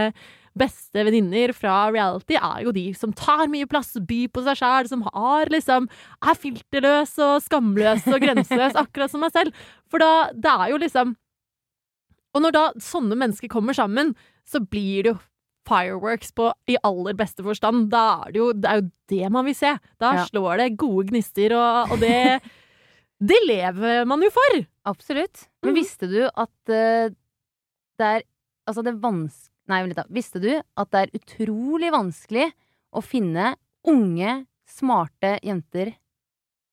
beste venninner fra reality er jo de som tar mye plass, byr på seg sjæl, som har liksom er filterløs og skamløs og grenseløs, akkurat som meg selv. For da, det er jo liksom Og når da sånne mennesker kommer sammen, så blir det jo fireworks på i aller beste forstand. Da er det jo det, er jo det man vil se. Da Ja. slår det gode gnister, og, og det Det lever man jo for! Absolutt. Men Mhm. visste du at uh, det er Altså, det vans... Nei, vent litt, da. Visste du at det er utrolig vanskelig å finne unge, smarte jenter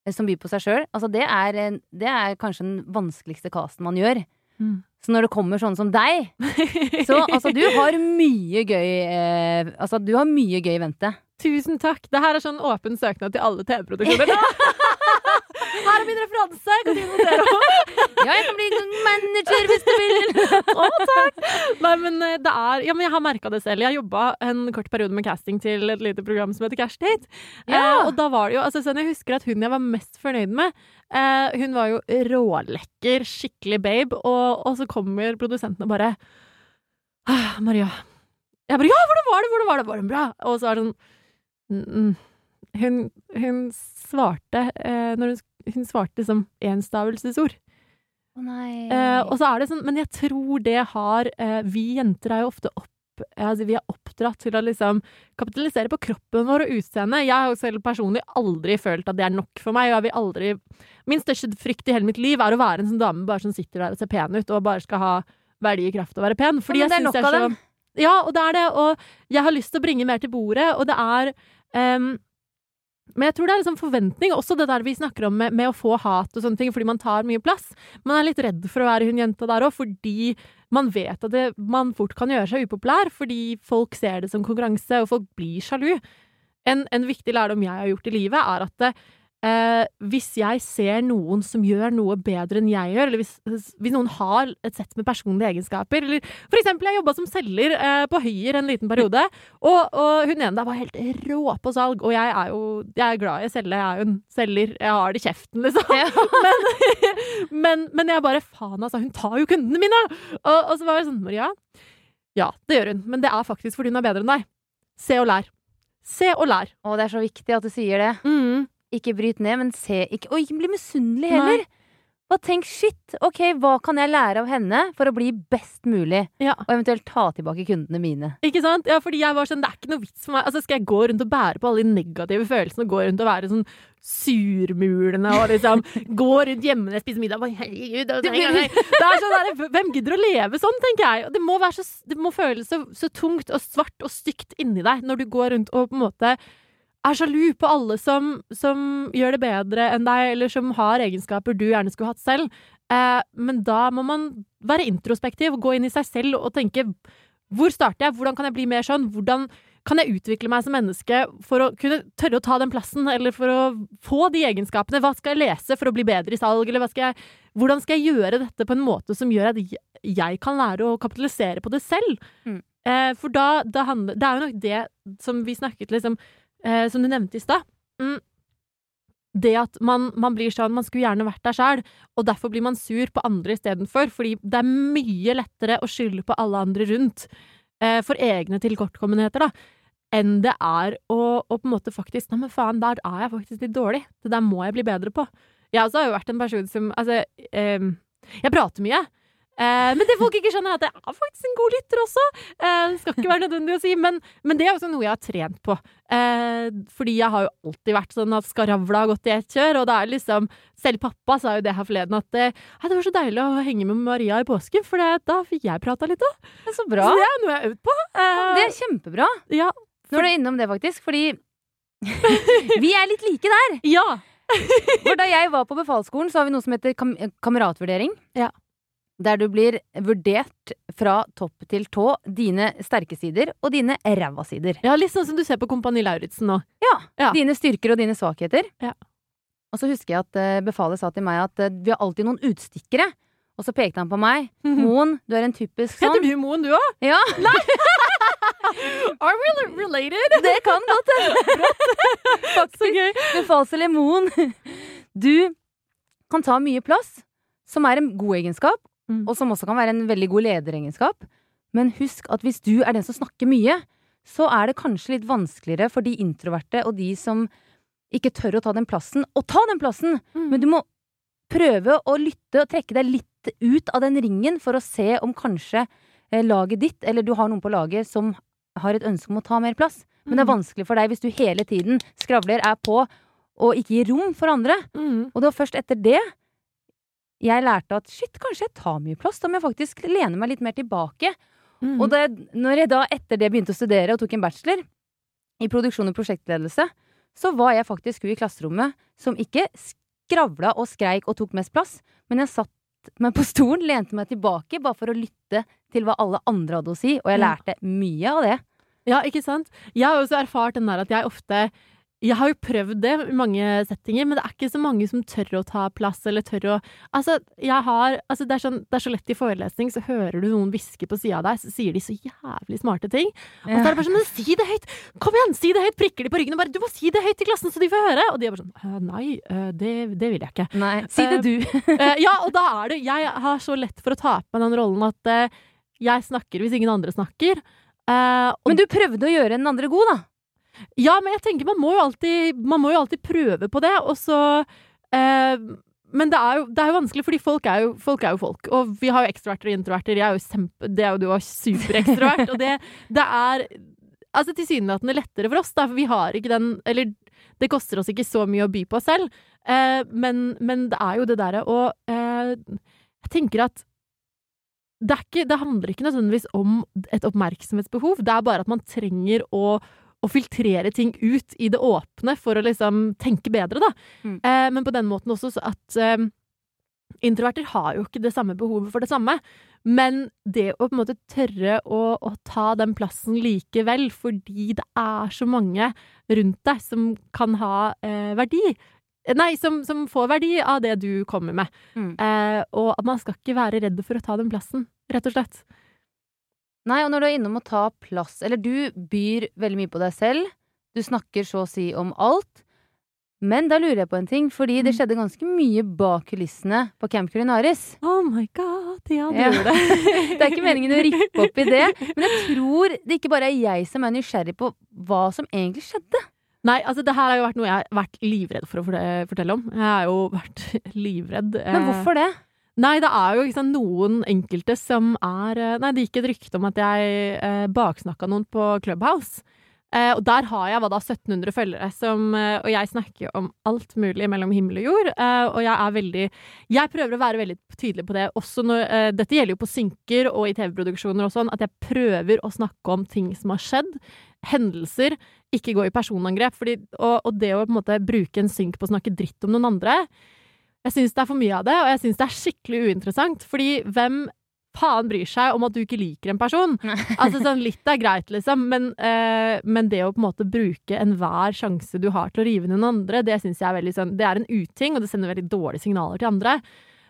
eh, som byr på seg sjøl? Altså, det er, det er kanskje den vanskeligste casten man gjør. Mm. Så når det kommer sånne som deg, så altså, du har mye gøy eh, Altså, du har mye gøy i vente. Tusen takk. Det her er sånn åpen søknad til alle TV-produksjoner. Her er min referanse! Kan du notere opp? Ja, jeg kan bli manager hvis du vil! Å, takk! Nei, men eh, det er Ja, men jeg har merka det selv. Jeg jobba en kort periode med casting til et lite program som heter Cash Date. Ja. Eh, og da var det jo Altså, sånn jeg husker at hun jeg var mest fornøyd med, eh, hun var jo rålekker, skikkelig babe, og, og så kommer produsenten og bare ah, Maria. Jeg bare Ja, hvordan var det? Hvordan var det? Var det bra? Og så er det sånn mm, mm. Hun, hun svarte eh, når hun, hun svarte som enstavelsesord. Å nei. Eh, og så er det sånn, men jeg tror det har eh, Vi jenter er jo ofte opp Altså, vi er oppdratt til å liksom kapitalisere på kroppen vår og utseendet. Jeg har jo selv personlig aldri følt at det er nok for meg. Og jeg vil aldri Min største frykt i hele mitt liv er å være en sånn dame bare som sitter der og ser pen ut, og bare skal ha verdi i kraft av å være pen. Fordi Ja, det er jeg synes nok av så-. Ja, og det er det. Og jeg har lyst til å bringe mer til bordet, og det er ehm, men jeg tror det er liksom forventning, også det der vi snakker om med, med å få hat og sånne ting, fordi man tar mye plass. Man er litt redd for å være hun jenta der òg, fordi man vet at det, man fort kan gjøre seg upopulær, fordi folk ser det som konkurranse, og folk blir sjalu. En, en viktig lærdom jeg har gjort i livet, er at det, eh, hvis jeg ser noen som gjør noe bedre enn jeg gjør, eller hvis, hvis noen har et sett med personlige egenskaper, eller for eksempel, jeg jobba som selger eh, på Høyer en liten periode, og, og hun ene der var helt rå på salg, og jeg er jo jeg er glad i å selge, jeg er jo en selger, jeg har det i kjeften, liksom. men, men, men jeg bare faen, altså, hun tar jo kundene mine! Og, og så var jeg sånn, Maria, ja, det gjør hun, men det er faktisk fordi hun er bedre enn deg. Se og lær. Se og lær. Å, det er så viktig at du sier det. Mm. Ikke bryt ned, men se ikke Og ikke bli misunnelig Nei. heller. Og tenk shit, ok, hva kan jeg lære av henne for å bli best mulig? Ja. Og eventuelt ta tilbake kundene mine. Ikke sant? Ja, fordi jeg var sånn, det er ikke noe vits for meg. Altså, skal jeg gå rundt og bære på alle de negative følelsene og gå rundt og være sånn surmulende og liksom gå rundt hjemme når jeg spiser middag bare, Herregud, og- det er sånn der, Hvem gidder å leve sånn, tenker jeg. Det må, være så, det må føles så, så tungt og svart og stygt inni deg når du går rundt og på en måte er sjalu på alle som, som gjør det bedre enn deg, eller som har egenskaper du gjerne skulle hatt selv. Eh, men da må man være introspektiv og gå inn i seg selv og tenke hvor starter jeg? Hvordan kan jeg bli mer sånn? Hvordan kan jeg utvikle meg som menneske for å kunne tørre å ta den plassen, eller for å få de egenskapene? Hva skal jeg lese for å bli bedre i salg, eller skal jeg, hvordan skal jeg gjøre dette på en måte som gjør at jeg, jeg kan lære å kapitalisere på det selv? Mm. Eh, for da, da handler Det er jo nok det som vi snakket liksom eh, Som du nevnte i stad. Mm. Det at man, man blir sånn Man skulle gjerne vært der sjøl, og derfor blir man sur på andre istedenfor. Fordi det er mye lettere å skylde på alle andre rundt eh, for egne tilkortkommenheter, da. Enn det er å, å på en måte faktisk Nei, men faen, der er jeg faktisk litt dårlig. Det der må jeg bli bedre på. Jeg også har jo vært en person som Altså, eh, jeg prater mye. Eh, men det folk ikke skjønner, er at jeg er faktisk en god lytter også. Eh, det skal ikke være nødvendig å si, men, men det er også noe jeg har trent på. Eh, fordi jeg har jo alltid vært sånn at skaravla har gått i ett kjør, og det er liksom Selv pappa sa jo det her forleden, at det, «Hei, det var så deilig å henge med Maria i påsken, for det, da fikk jeg prata litt òg. Er så bra. Så det er noe jeg har øvd på. Eh, Det er kjempebra. ja, Nå er du innom det, faktisk, fordi vi er litt like der. ja. For da jeg var på befalsskolen, så har vi noe som heter kam kameratvurdering. Ja. Der du blir vurdert fra topp til tå, dine sterke sider og dine ræva sider. ja, litt sånn som du ser på Kompani Lauritzen nå. Ja, Ja. Dine styrker og dine svakheter. Ja. Og så husker jeg at uh, befalet sa til meg at eh, vi har alltid noen utstikkere. Og så pekte han på meg. Moen, du er en typisk sånn. Heter du Moen, du òg? Ja, Are we related? det kan godt hende. Så gøy. Befalselev Moen. Du kan ta mye plass, som er en god egenskap, Mm. og som også kan være en veldig god lederegenskap. Men husk at hvis du er den som snakker mye, så er det kanskje litt vanskeligere for de introverte og de som ikke tør å ta den plassen, å ta den plassen! Mm. Men du må prøve å lytte og trekke deg litt ut av den ringen for å se om kanskje eh, laget ditt, eller du har noen på laget som har et ønske om å ta mer plass. Men det er Mm. vanskelig for deg hvis du hele tiden skravler, er på og ikke gir rom for andre. Mm. Og det var først etter det jeg lærte at shit, kanskje jeg tar mye plass. Da må jeg faktisk lene meg litt mer tilbake. Mm. Og det, når jeg da etter det begynte å studere og tok en bachelor i produksjon og prosjektledelse, så var jeg faktisk hun i klasserommet som ikke skravla og skreik og tok mest plass, men jeg satt meg på stolen, lente meg tilbake bare for å lytte til hva alle andre hadde å si, og jeg lærte mye av det. Ja, ikke sant? Jeg har også erfart den der at jeg ofte Jeg har jo prøvd det i mange settinger, men det er ikke så mange som tør å ta plass, eller tør å Altså, jeg har Altså, det er, sånn, det er så lett i forelesning, så hører du noen hviske på sida av deg, så sier de så jævlig smarte ting. Og så er det bare sånn Men si det høyt! Kom igjen, si det høyt! Prikker de på ryggen og bare Du må si det høyt til klassen, så de får høre! Og de er bare sånn «Øh, Nei, det, det vil jeg ikke. Nei, si det du. Eh, ja, og da er det Jeg har så lett for å ta på meg den rollen at eh, jeg snakker hvis ingen andre snakker. Og Men du prøvde å gjøre den andre god, da. Ja, men jeg tenker man må jo alltid, må jo alltid prøve på det, og så eh, men det er, jo, det er jo vanskelig, fordi folk er jo, folk er jo folk. Og vi har jo ekstroverter og introverter. Jeg er jo sempe, det er jo du er superekstrovert. og det, det er altså tilsynelatende lettere for oss, da, for vi har ikke den Eller det koster oss ikke så mye å by på oss selv, eh, men, men det er jo det derre Og eh, jeg tenker at det, ikke, det handler ikke nødvendigvis om et oppmerksomhetsbehov, det er bare at man trenger å å filtrere ting ut i det åpne for å liksom tenke bedre, da. Mm. Eh, men på den måten også så at eh, introverter har jo ikke det samme behovet for det samme. Men det å på en måte tørre å, å ta den plassen likevel, fordi det er så mange rundt deg som kan ha eh, verdi Nei, som, som får verdi av det du kommer med. Mm. Eh, og at man skal ikke være redd for å ta den plassen, rett og slett. Nei, og når du er innom å ta plass Eller du byr veldig mye på deg selv. Du snakker så å si om alt. Men da lurer jeg på en ting, fordi det Mm. skjedde ganske mye bak kulissene på Camp Culinaris. Oh my god, ja, det Ja. gjorde det. Det er ikke meningen å rippe opp i det, men jeg tror det ikke bare er jeg som er nysgjerrig på hva som egentlig skjedde. Nei, altså det her har jo vært noe jeg har vært livredd for å fortelle om. Jeg har jo vært livredd. Men eh, hvorfor det? Nei, det er jo liksom, noen enkelte som er eh, Nei, det gikk et rykte om at jeg eh, baksnakka noen på Clubhouse. Eh, og der har jeg hva da, 1700 følgere, som, eh, og jeg snakker om alt mulig mellom himmel og jord. Eh, og jeg er veldig Jeg prøver å være veldig tydelig på det også når eh, Dette gjelder jo på synker og i TV-produksjoner og sånn, at jeg prøver å snakke om ting som har skjedd. Hendelser. Ikke gå i personangrep. Fordi, og, og det å på en måte bruke en synk på å snakke dritt om noen andre Jeg syns det er for mye av det, og jeg syns det er skikkelig uinteressant. Fordi hvem faen bryr seg om at du ikke liker en person? Altså sånn Litt er greit, liksom, men, eh, men det å på en måte bruke enhver sjanse du har til å rive noen andre, det syns jeg er veldig sånn Det er en uting, og det sender veldig dårlige signaler til andre.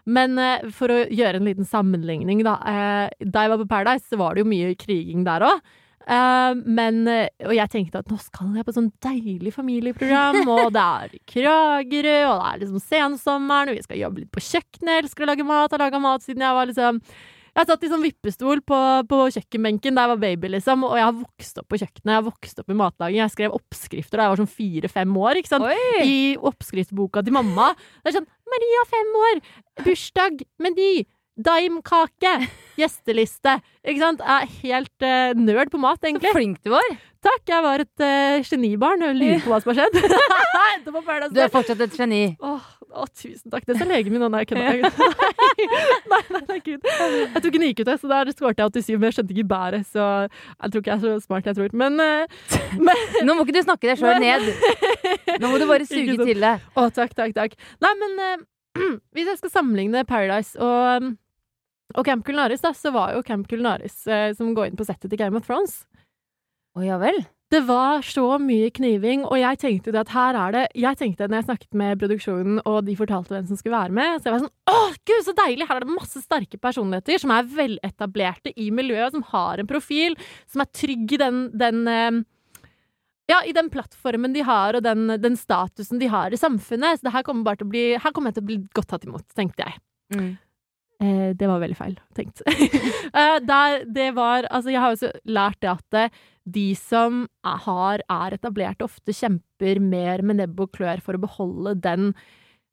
Men eh, for å gjøre en liten sammenligning, da. Eh, da jeg var på Paradise, så var det jo mye kriging der òg. Men eh, Og jeg tenkte at nå skal jeg på sånn deilig familieprogram, og det er Kragerø, og det er liksom sensommeren, og vi skal jobbe litt på kjøkkenet, jeg elsker å lage mat, har laga mat siden jeg var liksom jeg satt i sånn vippestol på, på kjøkkenbenken da jeg var baby, liksom, og jeg har vokst opp på kjøkkenet, jeg har vokst opp i matlaging. Jeg skrev oppskrifter da jeg var sånn fire-fem år, ikke sant. Oi! I oppskriftsboka til mamma. Det er sånn Maria, fem år, bursdag, meny, daimkake, gjesteliste. Ikke sant. Jeg er helt uh, nerd på mat, egentlig. Så flink du var. Takk, jeg var et uh, genibarn og lurer på hva som har skjedd. Du er fortsatt et geni. Åh, oh, tusen takk. Det sa legen min nå Nei. Nei, nei, nei, gud. Jeg tok en IQ-test, og der skåret jeg 87, men jeg skjønte ikke bæret, så jeg tror ikke jeg er så smart jeg tror. Men, uh, men Nå må ikke du snakke deg sjøl ned. Nå må du bare suge til det. Å, takk, takk, takk. Nei, men hvis jeg skal sammenligne Paradise og, og Camp Culinaris, da, så var jo Camp Culinaris eh, som går inn på settet til Game of Thrones. Å ja vel. Det var så mye kniving, og jeg tenkte det at her er det Jeg tenkte når jeg snakket med produksjonen, og de fortalte hvem som skulle være med, så jeg var sånn Å, gud, så deilig! Her er det masse sterke personligheter som er veletablerte i miljøet, som har en profil, som er trygg i den, den eh, ja, i den plattformen de har, og den, den statusen de har i samfunnet. Så det her kommer bare til å bli Her kommer jeg til å bli godt tatt imot, tenkte jeg. Mm. Eh, det var veldig feil tenkt. eh, der, det var Altså, jeg har jo så lært det at eh, de som har, er etablerte, ofte kjemper mer med nebb og klør for å beholde den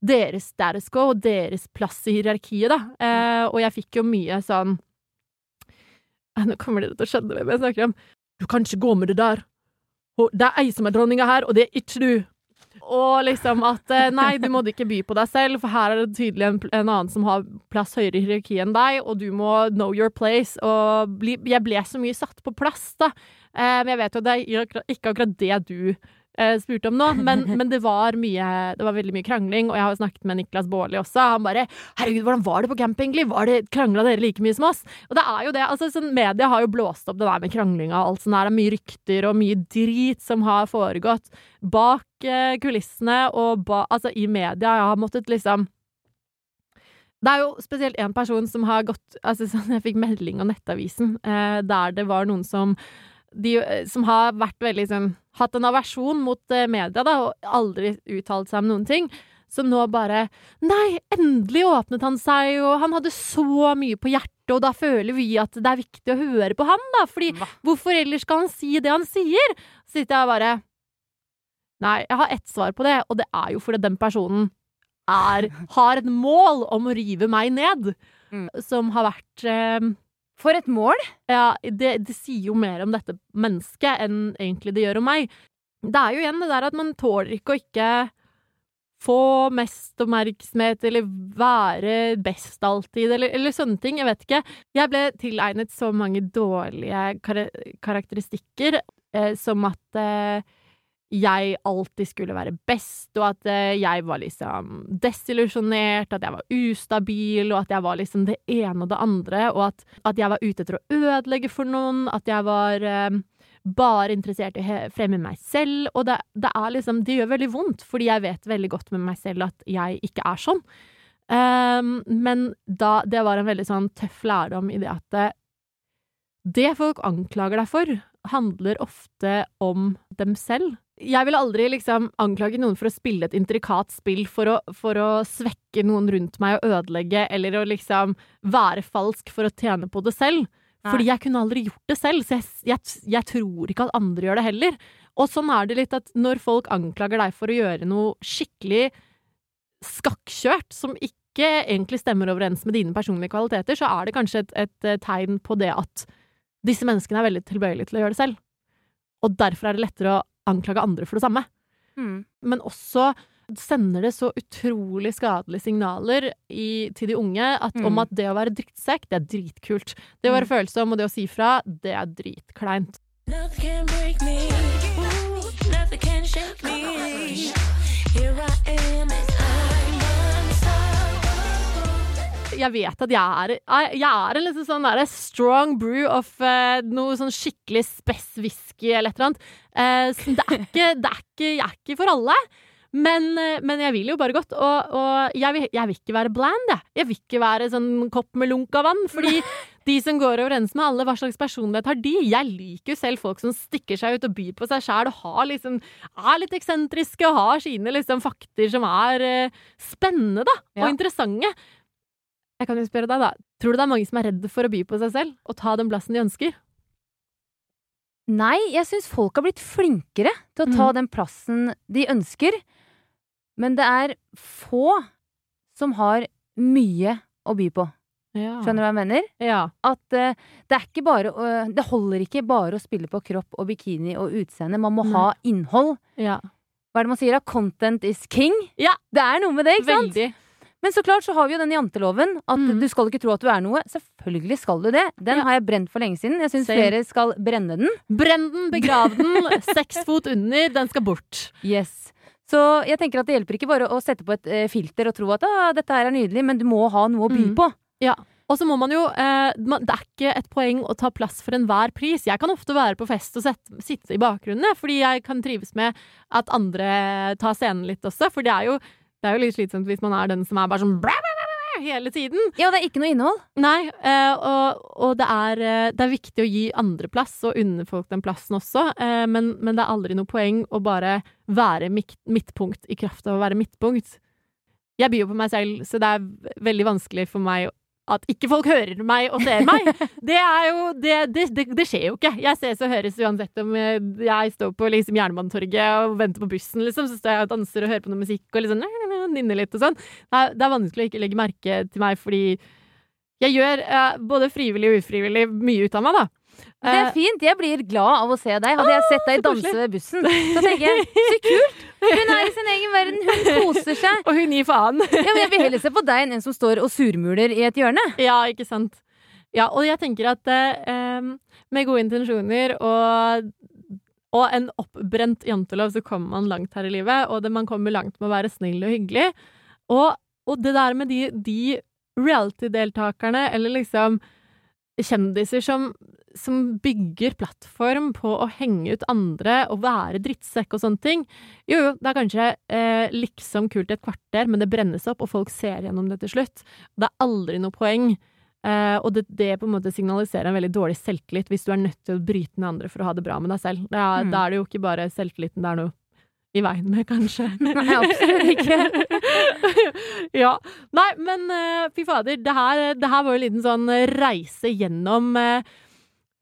deres status quo og deres plass i hierarkiet, da. Og jeg fikk jo mye sånn Nå kommer dere til å skjønne hvem jeg snakker om. Du kan ikke gå med det der. Det er ei som er dronninga her, og det er ikke du. Og liksom at eh, nei, du må ikke by på deg selv, for her er det tydelig en, en annen som har plass høyere i hierarkiet enn deg, og du må know your place. Og bli, jeg ble så mye satt på plass, da. Eh, men jeg vet jo at det er ikke akkurat det du spurte om nå, men, men det var mye Det var veldig mye krangling, og jeg har snakket med Niklas Baarli også. Han bare 'Herregud, hvordan var det på camp, egentlig? Var det, Krangla dere like mye som oss?' Og det er jo det. altså sånn, Media har jo blåst opp det der med kranglinga og alt sånt der. Det er mye rykter og mye drit som har foregått bak eh, kulissene og ba, altså i media. Jeg har måttet liksom det er jo spesielt én person som har gått altså sånn, Jeg fikk melding av Nettavisen eh, der det var noen som de, eh, som har vært veldig sånn Hatt en aversjon mot eh, media, da, og aldri uttalt seg om noen ting. Som nå bare Nei, endelig åpnet han seg, og han hadde så mye på hjertet, og da føler vi at det er viktig å høre på han, da. Fordi Hva? hvorfor ellers skal han si det han sier? Så sitter jeg bare Nei, jeg har ett svar på det, og det er jo fordi den personen er, har et mål om å rive meg ned. Mm. Som har vært eh, For et mål! Ja, det, det sier jo mer om dette mennesket enn egentlig det gjør om meg. Det er jo igjen det der at man tåler ikke å ikke få mest oppmerksomhet, eller være best alltid, eller, eller sånne ting. Jeg vet ikke. Jeg ble tilegnet så mange dårlige kar karakteristikker, eh, som at eh, jeg alltid skulle være best, og at eh, jeg var liksom desillusjonert, at jeg var ustabil, og at jeg var liksom det ene og det andre, og at, at jeg var ute etter å ødelegge for noen, at jeg var eh, bare interessert i å fremme meg selv, og det, det er liksom Det gjør veldig vondt, fordi jeg vet veldig godt med meg selv at jeg ikke er sånn. Um, men da Det var en veldig sånn tøff lærdom i det at det, det folk anklager deg for, handler ofte om dem selv. Jeg vil aldri liksom anklage noen for å spille et intrikat spill for å, for å svekke noen rundt meg og ødelegge, eller å liksom være falsk for å tjene på det selv. Nei. Fordi jeg kunne aldri gjort det selv, så jeg, jeg, jeg tror ikke at andre gjør det heller. Og sånn er det litt at når folk anklager deg for å gjøre noe skikkelig skakkjørt, som ikke egentlig stemmer overens med dine personlige kvaliteter, så er det kanskje et, et eh, tegn på det at disse menneskene er veldig tilbøyelige til å gjøre det selv. Og derfor er det lettere å anklage andre for det samme. Mm. Men også sender det så utrolig skadelige signaler i, til de unge at, Mm. om at det å være drittsekk, det er dritkult. Det å være følsom og det å si fra, det er dritkleint. Love can break me. Jeg vet at jeg er, jeg er en liksom sånn der, strong brew of uh, noe sånn skikkelig spess whisky eller et eller annet. Uh, så det er ikke, det er ikke, jeg er ikke for alle. Men, eh, men jeg vil jo bare godt, og, og jeg, vil, jeg vil ikke være bland, jeg. Jeg vil ikke være sånn kopp med lunka vann, fordi de som går overens med alle, hva slags personlighet har de? Jeg liker jo selv folk som stikker seg ut og byr på seg sjæl og har liksom, er litt eksentriske og har sine liksom fakter som er uh, spennende, da, og Ja. interessante. Jeg kan jo spørre deg, da. Tror du det er mange som er redde for å by på seg selv og ta den plassen de ønsker? Nei, jeg syns folk har blitt flinkere til å ta Mm. den plassen de ønsker. Men det er få som har mye å by på. Skjønner du hva jeg mener? Ja. At uh, det er ikke bare å- Det holder ikke bare å spille på kropp og bikini og utseende. Man må mm. ha innhold. ja. Hva er det man sier da? Content is king. Ja. Det er noe med det, ikke sant? Veldig. Men så klart så har vi jo den janteloven. At Mm. du skal ikke tro at du er noe. Selvfølgelig skal du det. Den Ja. har jeg brent for lenge siden. Jeg syns flere skal brenne den. Brenn den, begrav den, seks fot under, den skal bort. Yes. Så jeg tenker at det hjelper ikke bare å sette på et eh, filter og tro at ah, dette her er nydelig, men du må ha noe å by Mm. Ja. Og så må man jo eh, Det er ikke et poeng å ta plass for enhver pris. Jeg kan ofte være på fest og sette, sitte i bakgrunnen, fordi jeg kan trives med at andre tar scenen litt også. For det er jo, det er jo litt slitsomt hvis man er den som er bare sånn blæ, blæ, blæ, hele tiden. Ja, det er ikke noe innhold. Nei, eh, og, og det, er, eh, det er viktig å gi andre plass, og unne folk den plassen også, eh, men, men det er aldri noe poeng å bare være midtpunkt i kraft av å være midtpunkt. Jeg byr jo på meg selv, så det er veldig vanskelig for meg at ikke folk hører meg og ser meg. Det jo Det, det, det, det skjer jo ikke. Jeg ses og høres uansett om jeg står på liksom Jernbanetorget og venter på bussen, liksom, så står jeg og danser og hører på noe musikk og liksom nynner litt og sånn. Det er, det er vanskelig å ikke legge merke til meg fordi jeg gjør eh, både frivillig og ufrivillig mye ut av meg, da. Det er Eh, fint. Jeg blir glad av å se deg. Hadde jeg sett deg danse ved bussen, så tenker jeg så kult! Hun er i sin egen verden. Hun koser seg. og hun gir faen. Ja, men jeg vil heller se på deg enn en som står og surmuler i et hjørne. ja, ikke sant. Ja, og jeg tenker at eh, med gode intensjoner og, og en oppbrent jantelov, så kommer man langt her i livet. Og det, man kommer langt med å være snill og hyggelig. Og, og det der med de, de reality-deltakerne, eller liksom kjendiser som, som bygger plattform på å henge ut andre og være drittsekk og sånne ting. Jo, jo, det er kanskje eh, liksom kult i et kvarter, men det brennes opp, og folk ser gjennom det til slutt. Det er aldri noe poeng. Eh, og det, det på en måte signaliserer en veldig dårlig selvtillit hvis du er nødt til å bryte med andre for å ha det bra med deg selv. Er, Mm. Da er det jo ikke bare selvtilliten det er noe i veien med, kanskje. Nei, absolutt ikke. ja. Nei, men uh, fy fader, det her, det her var jo en liten sånn reise gjennom uh,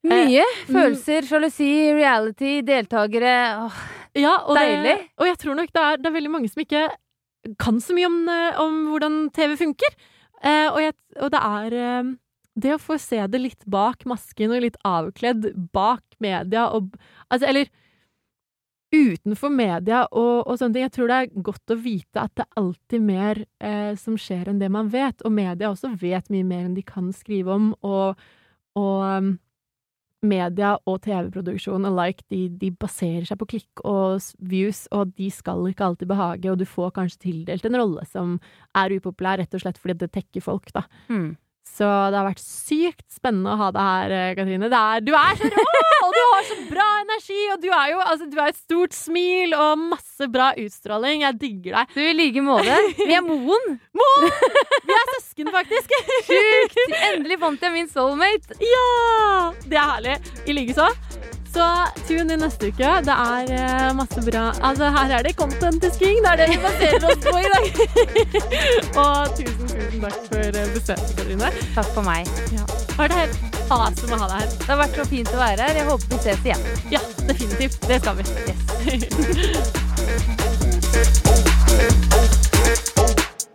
Mye følelser, sjalusi, reality, deltakere. Åh, Ja, og Deilig. Det, og jeg tror nok det er, det er veldig mange som ikke kan så mye om, eh, om hvordan TV funker. Uh, og, jeg, og det er eh, det å få se det litt bak masken og litt avkledd bak media og Altså, eller utenfor media og, og sånne ting. Jeg tror det er godt å vite at det er alltid mer eh, som skjer enn det man vet. Og media også vet mye mer enn de kan skrive om. Og, og um, media og TV-produksjon alike, de, de baserer seg på klikk og views, og de skal ikke alltid behage, og du får kanskje tildelt en rolle som er upopulær, rett og slett fordi det tekker folk, da. Hmm. Så det har vært sykt spennende å ha deg her, eh, Katrine. Er, du er så rå! Og du har så bra energi! Og du er jo altså, du er et stort smil og masse bra utstråling. Jeg digger deg. Du, i like måte. Vi er Moen. Vi er søsken, faktisk! Sjukt! Endelig fant jeg min soulmate. Ja! Det er herlig. I likeså. Så tune inn neste uke. Det er eh, masse bra Altså, her er det content is king. Det er det vi baserer oss på i dag. og tusen, tusen takk for eh, besøket, Katrine. Takk for meg. Ja. Det var helt awesome å ha deg her. Det har vært så fint å være her. Jeg håper vi ses igjen. Ja, definitivt. Det skal vi.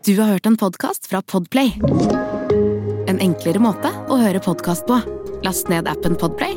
Du har hørt en podkast fra Podplay. En enklere måte å høre podkast på. Last ned appen Podplay,